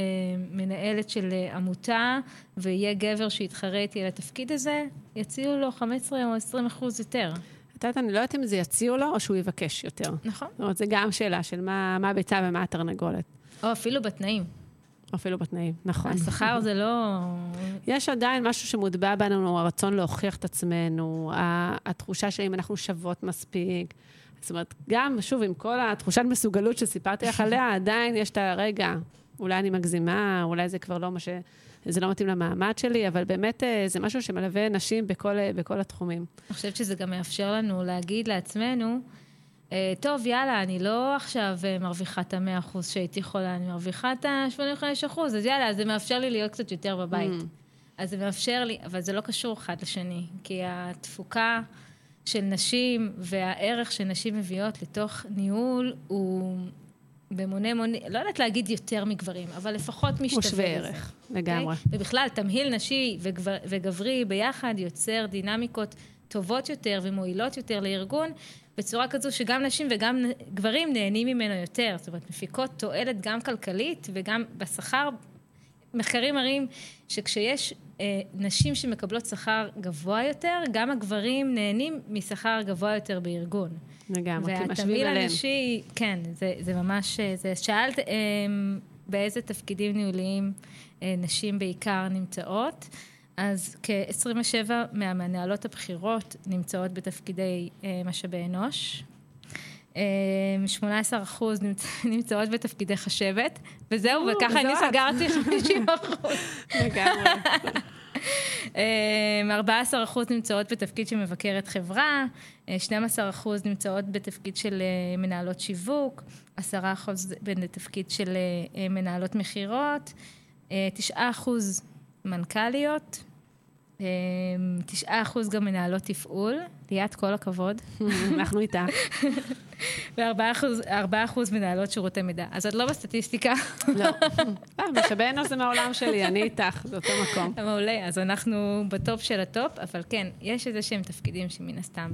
מנהלת של אה, עמותה, ויהיה גבר שיתחרה איתי על התפקיד הזה, יציעו לו 15 או 20 אחוז יותר. את יודעת, אני לא יודעת אם זה יציעו לו או שהוא יבקש יותר. נכון. זאת אומרת, זו גם שאלה של מה, מה הביצה ומה התרנגולת. או אפילו בתנאים. אפילו בתנאים, נכון. השכר זה לא... יש עדיין משהו שמוטבע בנו, הרצון להוכיח את עצמנו, התחושה שאם אנחנו שוות מספיק. זאת אומרת, גם, שוב, עם כל התחושת מסוגלות שסיפרתי לך עליה, עדיין יש את הרגע, אולי אני מגזימה, אולי זה כבר לא מה ש... זה לא מתאים למעמד שלי, אבל באמת אה, זה משהו שמלווה נשים בכל, אה, בכל התחומים. אני חושבת שזה גם מאפשר לנו להגיד לעצמנו, אה, טוב, יאללה, אני לא עכשיו מרוויחה את המאה אחוז שהייתי יכולה, אני מרוויחה את ה-85 אחוז, אז יאללה, זה מאפשר לי להיות קצת יותר בבית. Mm. אז זה מאפשר לי, אבל זה לא קשור אחד לשני, כי התפוקה של נשים והערך שנשים מביאות לתוך ניהול הוא במונה מונה, לא יודעת להגיד יותר מגברים, אבל לפחות משתווה לזה. הוא שווה ערך, לגמרי. Okay? אוקיי? ובכלל, תמהיל נשי וגבר, וגברי ביחד יוצר דינמיקות טובות יותר ומועילות יותר לארגון, בצורה כזו שגם נשים וגם גברים נהנים ממנו יותר. זאת אומרת, מפיקות תועלת גם כלכלית וגם בשכר. מחקרים מראים שכשיש אה, נשים שמקבלות שכר גבוה יותר, גם הגברים נהנים משכר גבוה יותר בארגון. לגמרי, כי משווים אליהם. הנשי, כן, זה, זה ממש, אה, זה, שאלת אה, באיזה תפקידים ניהוליים אה, נשים בעיקר נמצאות. אז כ-27 מהמנהלות הבכירות נמצאות בתפקידי אה, משאבי אנוש. 18 אה, אחוז נמצאות בתפקידי חשבת, וזהו, וככה אני סגרתי 50 אחוז. לגמרי. 14 אה, אחוז נמצאות בתפקיד של מבקרת חברה, 12 אחוז נמצאות בתפקיד של מנהלות שיווק, 10 אחוז בתפקיד של מנהלות מכירות, 9 אחוז מנכ"ליות, אמ, תשעה אחוז גם מנהלות תפעול, ליאת, כל הכבוד. אנחנו איתה. וארבעה אחוז מנהלות שירותי מידע. אז את לא בסטטיסטיקה. לא. אה, משאבי אנוש זה מהעולם שלי, אני איתך, זה אותו מקום. מעולה, אז אנחנו ב top של ה top, אבל כן, יש איזה שהם תפקידים שמן הסתם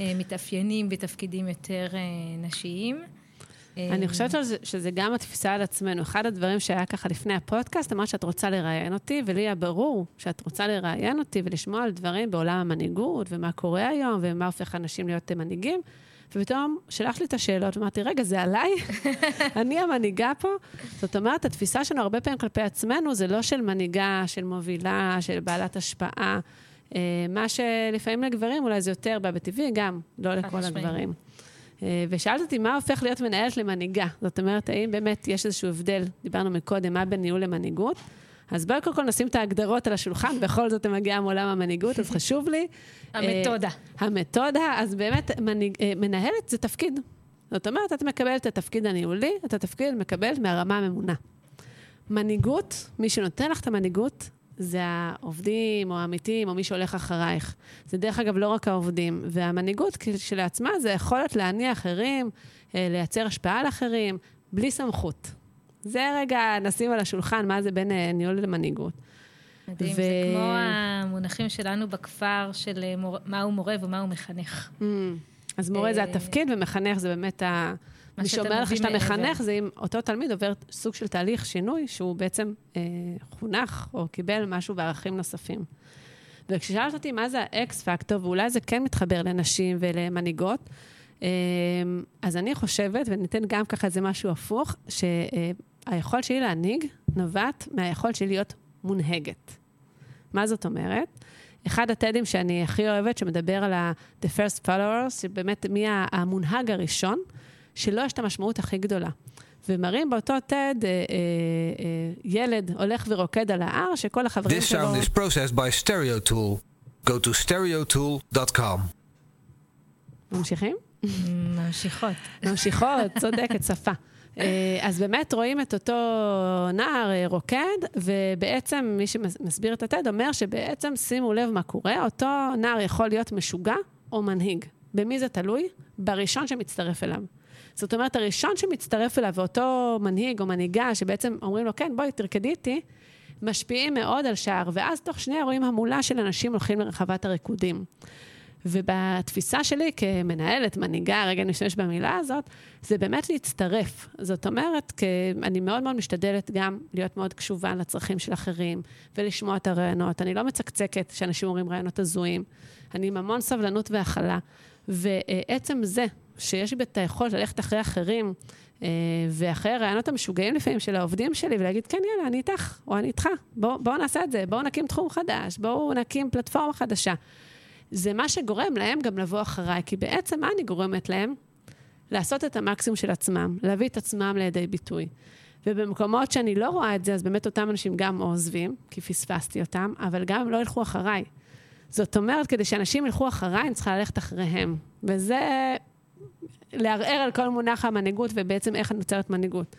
אה, מתאפיינים בתפקידים יותר אה, נשיים. אני חושבת שזה, שזה גם התפיסה על עצמנו. אחד הדברים שהיה ככה לפני הפודקאסט, אמרת שאת רוצה לראיין אותי, ולי היה ברור שאת רוצה לראיין אותי ולשמוע על דברים בעולם המנהיגות, ומה קורה היום, ומה הופך אנשים להיות מנהיגים. ופתאום שלחת לי את השאלות, ואמרתי, רגע, זה עליי? אני המנהיגה פה? זאת אומרת, התפיסה שלנו הרבה פעמים כלפי עצמנו זה לא של מנהיגה, של מובילה, של בעלת השפעה. אה, מה שלפעמים לגברים אולי זה יותר בא בטבעי, גם לא לכל הגברים. אה, ושאלת אותי, מה הופך להיות מנהלת למנהיגה? זאת אומרת, האם באמת יש איזשהו הבדל, דיברנו מקודם, מה בין ניהול למנהיגות? אז בואי קודם כל נשים את ההגדרות על השולחן, בכל זאת זה מגיע מעולם המנהיגות, אז חשוב לי. המתודה. Uh, המתודה, אז באמת, uh, מנהלת זה תפקיד. זאת אומרת, את מקבלת את התפקיד הניהולי, את התפקיד מקבלת מהרמה הממונה. מנהיגות, מי שנותן לך את המנהיגות, זה העובדים או העמיתים או מי שהולך אחרייך. זה דרך אגב לא רק העובדים. והמנהיגות כשלעצמה זה יכולת להניע אחרים, אה, לייצר השפעה על אחרים, בלי סמכות. זה רגע נשים על השולחן מה זה בין אה, ניהול למנהיגות. מדהים, ו... זה כמו המונחים שלנו בכפר של אה, מור... מהו מורה ומהו מחנך. Mm. אז מורה זה התפקיד, ומחנך זה באמת ה... מי שאומר לך שאתה מחנך, זה אם אותו תלמיד עובר סוג של תהליך שינוי, שהוא בעצם אה, חונך או קיבל משהו בערכים נוספים. וכששאלת אותי מה זה האקס פקטור, ואולי זה כן מתחבר לנשים ולמנהיגות, אה, אז אני חושבת, וניתן גם ככה איזה משהו הפוך, שהיכולת שלי להנהיג נובעת מהיכולת שלי להיות מונהגת. מה זאת אומרת? אחד הטדים שאני הכי אוהבת, שמדבר על ה-The First Followers, שבאמת מי המונהג הראשון, שלו יש את המשמעות הכי גדולה. ומראים באותו TED אה, אה, אה, ילד הולך ורוקד על ההר, שכל החברים שלו... This sound is processed by StereoTool. Go to stereotool.com. ממשיכים? ממשיכות. ממשיכות, צודקת, שפה. אז באמת רואים את אותו נער רוקד, ובעצם מי שמסביר את הטד אומר שבעצם, שימו לב מה קורה, אותו נער יכול להיות משוגע או מנהיג. במי זה תלוי? בראשון שמצטרף אליו. זאת אומרת, הראשון שמצטרף אליו, ואותו מנהיג או מנהיגה, שבעצם אומרים לו, כן, בואי, תרקדי איתי, משפיעים מאוד על שער, ואז תוך שני אירועים המולה של אנשים הולכים לרחבת הריקודים. ובתפיסה שלי כמנהלת, מנהיגה, רגע נשתמש במילה הזאת, זה באמת להצטרף. זאת אומרת, אני מאוד מאוד משתדלת גם להיות מאוד קשובה לצרכים של אחרים, ולשמוע את הרעיונות. אני לא מצקצקת שאנשים אומרים רעיונות הזויים. אני עם המון סבלנות והכלה. ועצם זה שיש לי את היכולת ללכת אחרי אחרים, אה, ואחרי הרעיונות המשוגעים לפעמים של העובדים שלי, ולהגיד, כן, יאללה, אני איתך, או אני איתך, בואו בוא נעשה את זה, בואו נקים תחום חדש, בואו נקים פלטפורמה חדשה. זה מה שגורם להם גם לבוא אחריי, כי בעצם מה אני גורמת להם? לעשות את המקסימום של עצמם, להביא את עצמם לידי ביטוי. ובמקומות שאני לא רואה את זה, אז באמת אותם אנשים גם עוזבים, כי פספסתי אותם, אבל גם הם לא ילכו אחריי. זאת אומרת, כדי שאנשים ילכו אחריי, אני צריכה ללכת אחריהם. וזה לערער על כל מונח המנהיגות ובעצם איך נוצרת מנהיגות.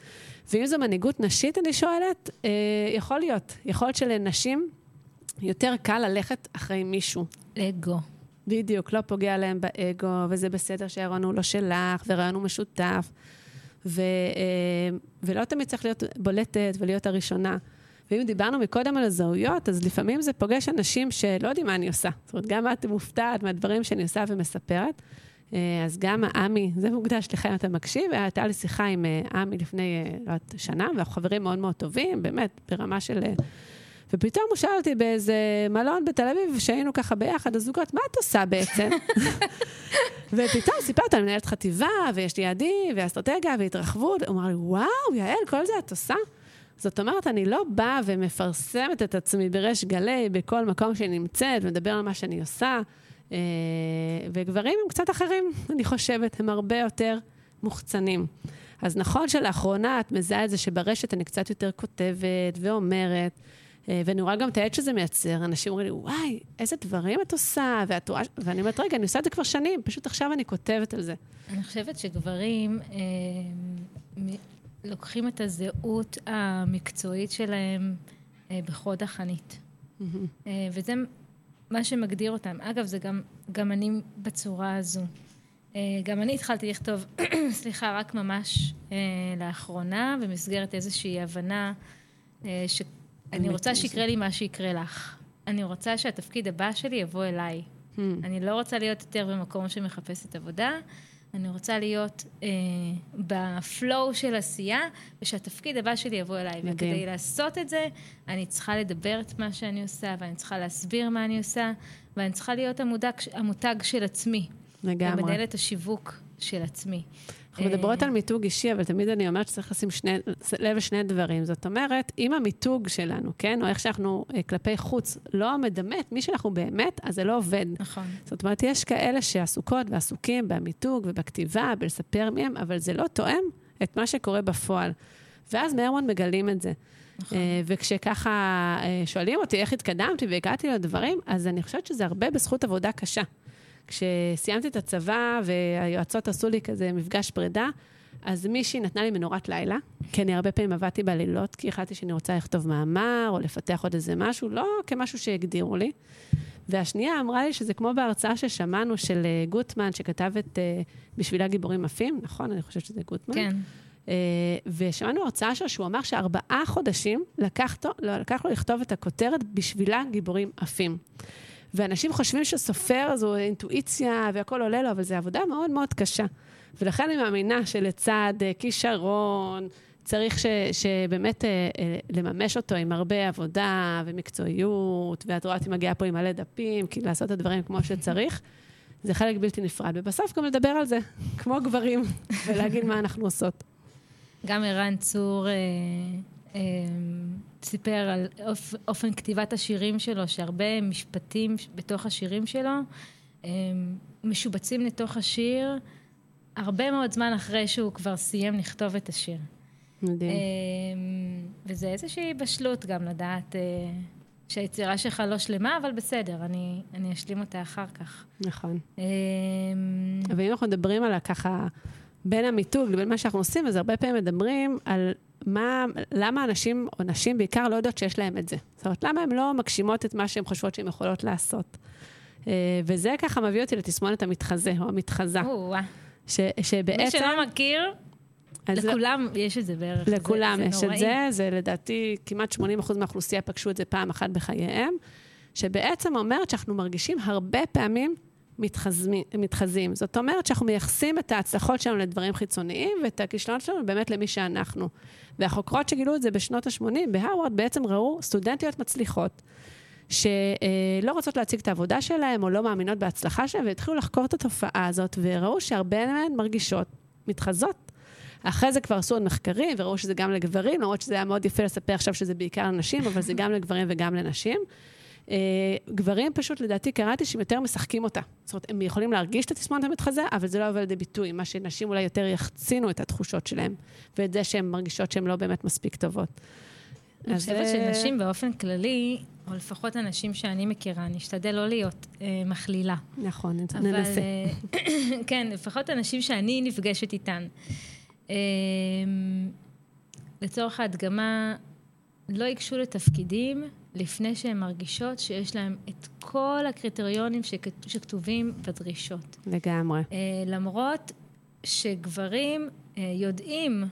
ואם זו מנהיגות נשית, אני שואלת, אה, יכול להיות. יכול להיות שלנשים יותר קל ללכת אחרי מישהו. אגו. בדיוק, לא פוגע להם באגו, וזה בסדר שהרעיון הוא לא שלך, והרעיון הוא משותף. ו, אה, ולא תמיד צריך להיות בולטת ולהיות הראשונה. ואם דיברנו מקודם על הזהויות, אז לפעמים זה פוגש אנשים שלא יודעים מה אני עושה. זאת אומרת, גם את מופתעת מהדברים שאני עושה ומספרת. אה, אז גם עמי, זה מוקדש לך אם אתה מקשיב, הייתה לי שיחה עם אה, עמי לפני, אה, לא שנה, ואנחנו חברים מאוד מאוד טובים, באמת, ברמה של... ופתאום הוא שאל אותי באיזה מלון בתל אביב, שהיינו ככה ביחד, הזוגות, מה את עושה בעצם? ופתאום סיפרת על מנהלת חטיבה, ויש לי יעדים, ואסטרטגיה, והתרחבות. הוא אמר לי, וואו, יעל, כל זה את עושה? זאת אומרת, אני לא באה ומפרסמת את עצמי בריש גלי בכל מקום שאני נמצאת, ומדבר על מה שאני עושה. אה, וגברים הם קצת אחרים, אני חושבת, הם הרבה יותר מוחצנים. אז נכון שלאחרונה את מזהה את זה שברשת אני קצת יותר כותבת ואומרת, אה, ואני רואה גם את העד שזה מייצר. אנשים אומרים לי, וואי, איזה דברים את עושה, ואת רואה... ואני אומרת, רגע, אני עושה את זה כבר שנים, פשוט עכשיו אני כותבת על זה. אני חושבת שגברים אה, לוקחים את הזהות המקצועית שלהם אה, בחוד החנית. Mm-hmm. אה, וזה מה שמגדיר אותם. אגב, זה גם, גם אני בצורה הזו. אה, גם אני התחלתי לכתוב, סליחה, רק ממש אה, לאחרונה, במסגרת איזושהי הבנה אה, שאני רוצה שיקרה לי מה שיקרה לך. אני רוצה שהתפקיד הבא שלי יבוא אליי. Hmm. אני לא רוצה להיות יותר במקום שמחפשת עבודה. אני רוצה להיות אה, בפלואו של עשייה, ושהתפקיד הבא שלי יבוא אליי. מדהים. וכדי לעשות את זה, אני צריכה לדבר את מה שאני עושה, ואני צריכה להסביר מה אני עושה, ואני צריכה להיות המותג, המותג של עצמי. לגמרי. ומנהלת השיווק של עצמי. אנחנו מדברות על מיתוג אישי, אבל תמיד אני אומרת שצריך לשים שני, לב לשני דברים. זאת אומרת, אם המיתוג שלנו, כן, או איך שאנחנו אה, כלפי חוץ, לא מדמה את מי שאנחנו באמת, אז זה לא עובד. נכון. זאת אומרת, יש כאלה שעסוקות ועסוקים במיתוג ובכתיבה, בלספר מי הם, אבל זה לא תואם את מה שקורה בפועל. ואז מהר מאוד מגלים את זה. נכון. אה, וכשככה אה, שואלים אותי איך התקדמתי והגעתי לדברים, אז אני חושבת שזה הרבה בזכות עבודה קשה. כשסיימתי את הצבא והיועצות עשו לי כזה מפגש פרידה, אז מישהי נתנה לי מנורת לילה, כי אני הרבה פעמים עבדתי בלילות, כי החלטתי שאני רוצה לכתוב מאמר או לפתח עוד איזה משהו, לא כמשהו שהגדירו לי. והשנייה אמרה לי שזה כמו בהרצאה ששמענו של אה, גוטמן, שכתב את uh, בשבילה גיבורים עפים, נכון? אני חושבת שזה גוטמן. כן. Uh, ושמענו הרצאה שלו שהוא אמר שארבעה חודשים לקח, לו, לא, לקח לו לכתוב את הכותרת בשבילה גיבורים עפים. ואנשים חושבים שסופר זו אינטואיציה והכל עולה לו, אבל זו עבודה מאוד מאוד קשה. ולכן אני מאמינה שלצד אה, כישרון, צריך ש, שבאמת אה, אה, לממש אותו עם הרבה עבודה ומקצועיות, ואת רואה אותי מגיעה פה עם מלא דפים, כי לעשות את הדברים כמו שצריך, זה חלק בלתי נפרד. ובסוף גם לדבר על זה, כמו גברים, ולהגיד מה אנחנו עושות. גם ערן צור אה, סיפר על אופ, אופן כתיבת השירים שלו, שהרבה משפטים בתוך השירים שלו אה, משובצים לתוך השיר הרבה מאוד זמן אחרי שהוא כבר סיים לכתוב את השיר. מדהים. וזה איזושהי בשלות גם לדעת שהיצירה שלך לא שלמה, אבל בסדר, אני, אני אשלים אותה אחר כך. נכון. ואם אנחנו מדברים על ככה... בין המיתוג לבין מה שאנחנו עושים, אז הרבה פעמים מדברים על מה, למה אנשים, או נשים בעיקר, לא יודעות שיש להם את זה. זאת אומרת, למה הן לא מגשימות את מה שהן חושבות שהן יכולות לעשות. אה, וזה ככה מביא אותי לתסמונת המתחזה, או המתחזה. ש, שבעצם... מי שלא מכיר, לכולם לא, יש את זה בערך. לכולם זה, יש זה את זה, זה לדעתי כמעט 80% מהאוכלוסייה פגשו את זה פעם אחת בחייהם, שבעצם אומרת שאנחנו מרגישים הרבה פעמים מתחזמים, מתחזים. זאת אומרת שאנחנו מייחסים את ההצלחות שלנו לדברים חיצוניים ואת הכישלונות שלנו באמת למי שאנחנו. והחוקרות שגילו את זה בשנות ה-80 בהרווארד בעצם ראו סטודנטיות מצליחות. שלא רוצות להציג את העבודה שלהן או לא מאמינות בהצלחה שלהן, והתחילו לחקור את התופעה הזאת, וראו שהרבה מהן מרגישות מתחזות. אחרי זה כבר עשו עוד מחקרים, וראו שזה גם לגברים, למרות שזה היה מאוד יפה לספר עכשיו שזה בעיקר לנשים, אבל זה גם לגברים וגם לנשים. אה, גברים פשוט, לדעתי, קראתי שהם יותר משחקים אותה. זאת אומרת, הם יכולים להרגיש את התסמונת המתחזה, אבל זה לא יבוא לידי ביטוי, מה שנשים אולי יותר יחצינו את התחושות שלהם, ואת זה שהן מרגישות שהן לא באמת מספיק טובות. אני חושבת שנשים באופן כללי, או לפחות הנשים שאני מכירה, אני אשתדל לא להיות אה, מכלילה. נכון, ננסה. אה, כן, לפחות הנשים שאני נפגשת איתן. אה, לצורך ההדגמה, לא ייגשו לתפקידים לפני שהן מרגישות שיש להן את כל הקריטריונים שכתובים בדרישות. לגמרי. אה, למרות שגברים אה, יודעים,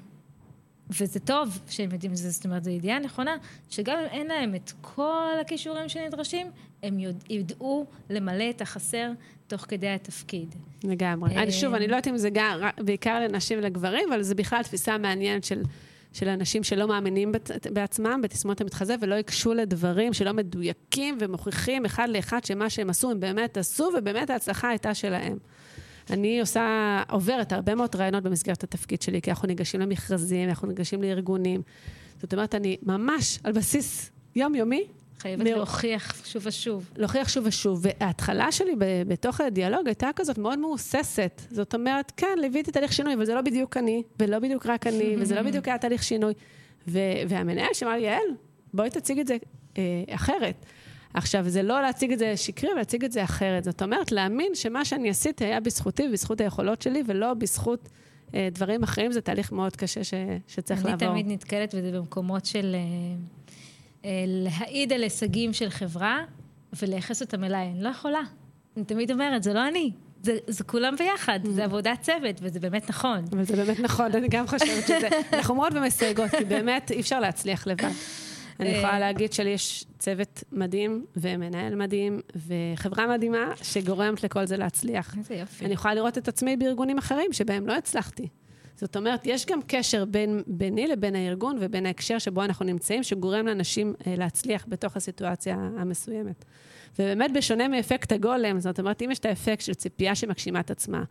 וזה טוב שהם יודעים, זאת אומרת, זו ידיעה נכונה, שגם אם אין להם את כל הכישורים שנדרשים, הם יודע, ידעו למלא את החסר תוך כדי התפקיד. לגמרי. שוב, אני לא יודעת אם זה בעיקר לנשים ולגברים, אבל זו בכלל תפיסה מעניינת של... של אנשים שלא מאמינים בעצמם, בתסמונת המתחזה, ולא ייגשו לדברים שלא מדויקים ומוכיחים אחד לאחד שמה שהם עשו, הם באמת עשו, ובאמת ההצלחה הייתה שלהם. אני עושה, עוברת הרבה מאוד רעיונות במסגרת התפקיד שלי, כי אנחנו ניגשים למכרזים, אנחנו ניגשים לארגונים. זאת אומרת, אני ממש על בסיס יומיומי חייבת מ... להוכיח שוב ושוב. להוכיח שוב ושוב. וההתחלה שלי ב- בתוך הדיאלוג הייתה כזאת מאוד מהוססת. זאת אומרת, כן, ליוויתי תהליך שינוי, אבל זה לא בדיוק אני, ולא בדיוק רק אני, וזה לא בדיוק היה תהליך שינוי. ו- והמנהל שאמר לי, יעל, בואי תציג את זה אה, אחרת. עכשיו, זה לא להציג את זה שקרי, אבל להציג את זה אחרת. זאת אומרת, להאמין שמה שאני עשיתי היה בזכותי ובזכות היכולות שלי, ולא בזכות אה, דברים אחרים, זה תהליך מאוד קשה ש- שצריך אני לעבור. אני תמיד נתקלת בזה במקומות של... אה... אה, להעיד על הישגים של חברה ולייחס אותם אליי. אני לא יכולה. אני תמיד אומרת, זה לא אני. זה, זה כולם ביחד, זה עבודת צוות, וזה באמת נכון. אבל זה באמת נכון, אני גם חושבת שזה... אנחנו אומרות ומסייגות, כי באמת אי אפשר להצליח לבד. אני יכולה אה. להגיד שלי יש צוות מדהים, ומנהל מדהים, וחברה מדהימה, שגורמת לכל זה להצליח. איזה יופי. אני יכולה לראות את עצמי בארגונים אחרים שבהם לא הצלחתי. זאת אומרת, יש גם קשר בין, ביני לבין הארגון ובין ההקשר שבו אנחנו נמצאים, שגורם לאנשים אה, להצליח בתוך הסיטואציה המסוימת. ובאמת, בשונה מאפקט הגולם, זאת אומרת, אם יש את האפקט של ציפייה שמגשימה את עצמה,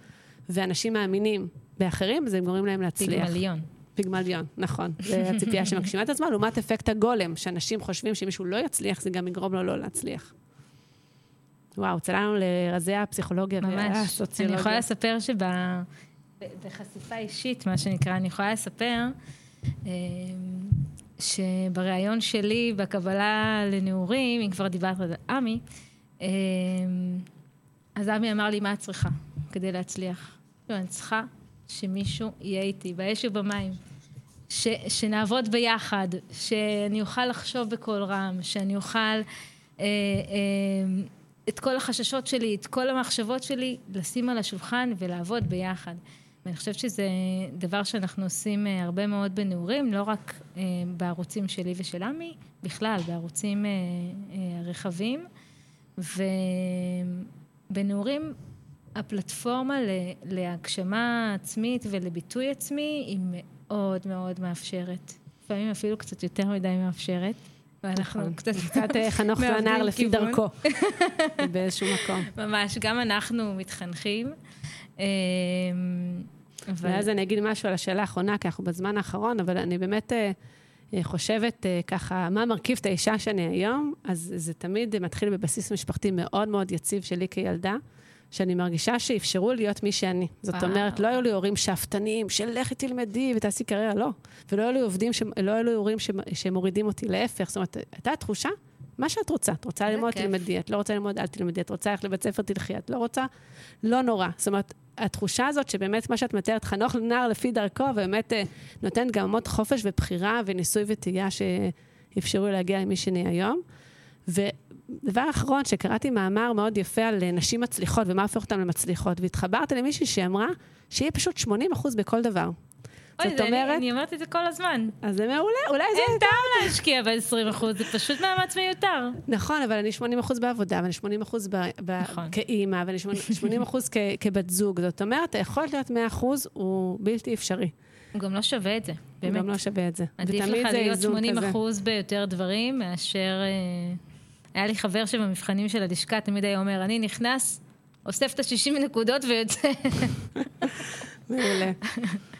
ואנשים מאמינים באחרים, זה גורם להם להצליח. פיגמליון. פיגמליון, נכון. זה הציפייה שמגשימה את עצמה, לעומת אפקט הגולם, שאנשים חושבים שמישהו לא יצליח, זה גם יגרום לו לא להצליח. וואו, צללנו לרזי הפסיכולוגיה והסוציולוגיה. אני יכולה לספר שב... בחשיפה אישית, מה שנקרא, אני יכולה לספר אמ, שבריאיון שלי בקבלה לנעורים, אם כבר דיברת על עמי, אמ, אז עמי אמר לי, מה את צריכה כדי להצליח? לא, אני צריכה שמישהו יהיה איתי, באש ובמים. ש, שנעבוד ביחד, שאני אוכל לחשוב בקול רם, שאני אוכל אה, אה, את כל החששות שלי, את כל המחשבות שלי, לשים על השולחן ולעבוד ביחד. ואני חושבת שזה דבר שאנחנו עושים אה, הרבה מאוד בנעורים, לא רק אה, בערוצים שלי ושל עמי, בכלל, בערוצים אה, רחבים. ובנעורים הפלטפורמה להגשמה עצמית ולביטוי עצמי היא מאוד מאוד מאפשרת. לפעמים אפילו קצת יותר מדי מאפשרת. ואנחנו נכון. קצת... קצת אה, חנוך זה הנער לפי דרכו, באיזשהו מקום. ממש, גם אנחנו מתחנכים. ואז אני אגיד משהו על השאלה האחרונה, כי אנחנו בזמן האחרון, אבל אני באמת אה, אה, חושבת ככה, מה מרכיב את האישה שאני היום, אז זה תמיד מתחיל בבסיס משפחתי מאוד מאוד יציב שלי כילדה. שאני מרגישה שאפשרו להיות מי שאני. זאת וואו. אומרת, לא היו לי הורים שאפתניים, של לכי תלמדי ותעשי קריירה, לא. ולא היו לי עובדים, ש... לא היו לי הורים ש... שמורידים אותי, להפך. זאת אומרת, הייתה תחושה, מה שאת רוצה. את רוצה ללמוד, כיף. תלמדי. את לא רוצה ללמוד, אל תלמדי. את רוצה ללכת לבית ספר, תלכי. את לא רוצה, לא נורא. זאת אומרת, התחושה הזאת שבאמת מה שאת מתארת, חנוך לנער לפי דרכו, ובאמת אה, נותנת גם המון חופש ובחירה וניסוי וטעייה שאפשרו להגיע למי שאני היום. ודבר אחרון, שקראתי מאמר מאוד יפה על אה, נשים מצליחות ומה הופך אותן למצליחות, והתחברתי למישהי שאמרה שיהיה פשוט 80 אחוז בכל דבר. אוי, זאת אומרת... אני, אני אומרת את זה כל הזמן. אז זה מעולה, אולי זה... אין טעם להשקיע ב-20 אחוז, זה פשוט מאמץ מיותר. נכון, אבל אני 80 אחוז בעבודה, ואני 80 אחוז ב- ב- נכון. כאימא, ואני 80 אחוז כ- כבת זוג. זאת אומרת, היכולת להיות 100 אחוז הוא בלתי אפשרי. הוא גם לא שווה את זה, באמת. הוא גם לא שווה את זה. עדיף לך להיות 80 אחוז ביותר דברים, מאשר... אה, היה לי חבר שבמבחנים של הלשכה תמיד היה אומר, אני נכנס, אוסף את ה-60 נקודות ויוצא. מעולה.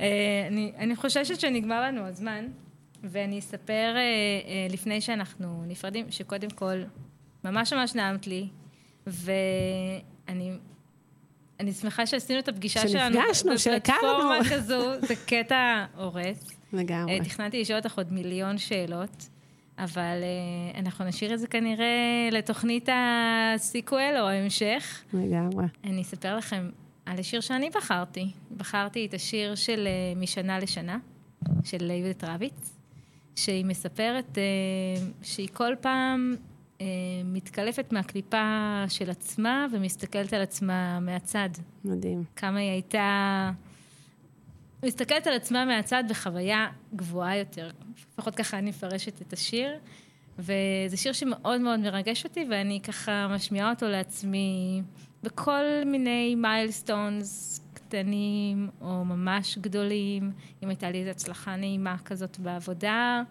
אה, אני, אני חוששת שנגמר לנו הזמן, ואני אספר אה, אה, לפני שאנחנו נפרדים, שקודם כל, ממש ממש נעמת לי, ואני אני שמחה שעשינו את הפגישה שלנו. שנפגשנו, שהכרנו. בפלטפורמה כזו, זה קטע הורס. לגמרי. תכננתי לשאול אותך עוד מיליון שאלות. אבל אנחנו נשאיר את זה כנראה לתוכנית הסיקוול או ההמשך. לגמרי. אני אספר לכם על השיר שאני בחרתי. בחרתי את השיר של uh, משנה לשנה, של ליבט רביץ, שהיא מספרת uh, שהיא כל פעם uh, מתקלפת מהקליפה של עצמה ומסתכלת על עצמה מהצד. מדהים. כמה היא הייתה... מסתכלת על עצמה מהצד בחוויה גבוהה יותר. לפחות ככה אני מפרשת את השיר. וזה שיר שמאוד מאוד מרגש אותי, ואני ככה משמיעה אותו לעצמי בכל מיני מיילסטונס קטנים או ממש גדולים, אם הייתה לי איזו הצלחה נעימה כזאת בעבודה,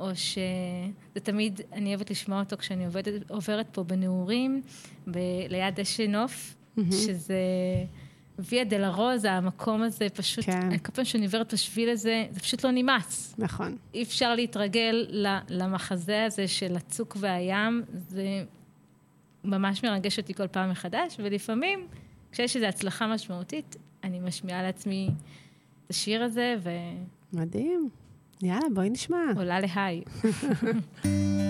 או שזה תמיד, אני אוהבת לשמוע אותו כשאני עובדת, עוברת פה בנעורים, ב- ליד דשא נוף, mm-hmm. שזה... ויה דלה רוזה, המקום הזה, פשוט, כן. כל פעם שאני עוברת בשביל הזה, זה פשוט לא נמאס. נכון. אי אפשר להתרגל למחזה הזה של הצוק והים, זה ממש מרגש אותי כל פעם מחדש, ולפעמים, כשיש איזו הצלחה משמעותית, אני משמיעה לעצמי את השיר הזה, ו... מדהים. יאללה, בואי נשמע. עולה להיי.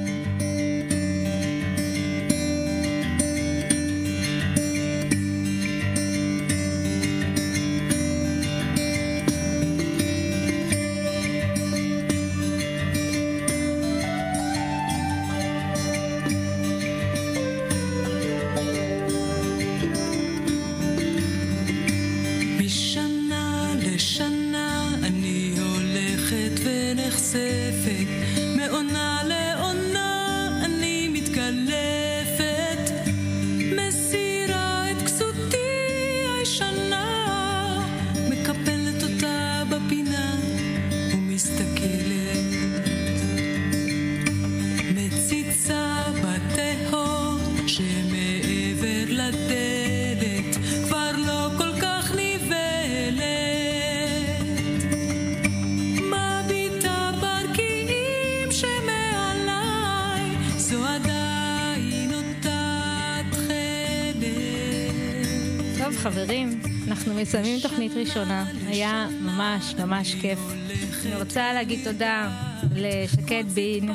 ראשונה. היה ממש ממש כיף. אני רוצה להגיד תודה לשקד בין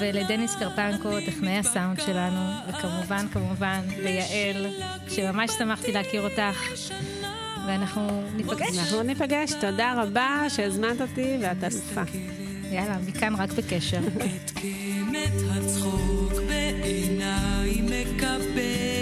ולדניס קרפנקו, טכנאי הסאונד שלנו, וכמובן, כמובן, ליעל, שממש שמחתי להכיר אותך. ואנחנו ניפגש. אנחנו ניפגש. תודה רבה שהזמנת אותי ואת אלופה. יאללה, מכאן רק בקשר. הצחוק בעיניי מקבל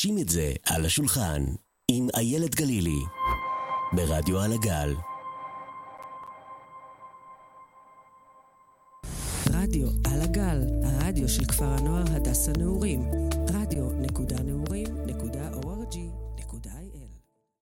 נשים את זה על השולחן עם איילת גלילי ברדיו על הגל.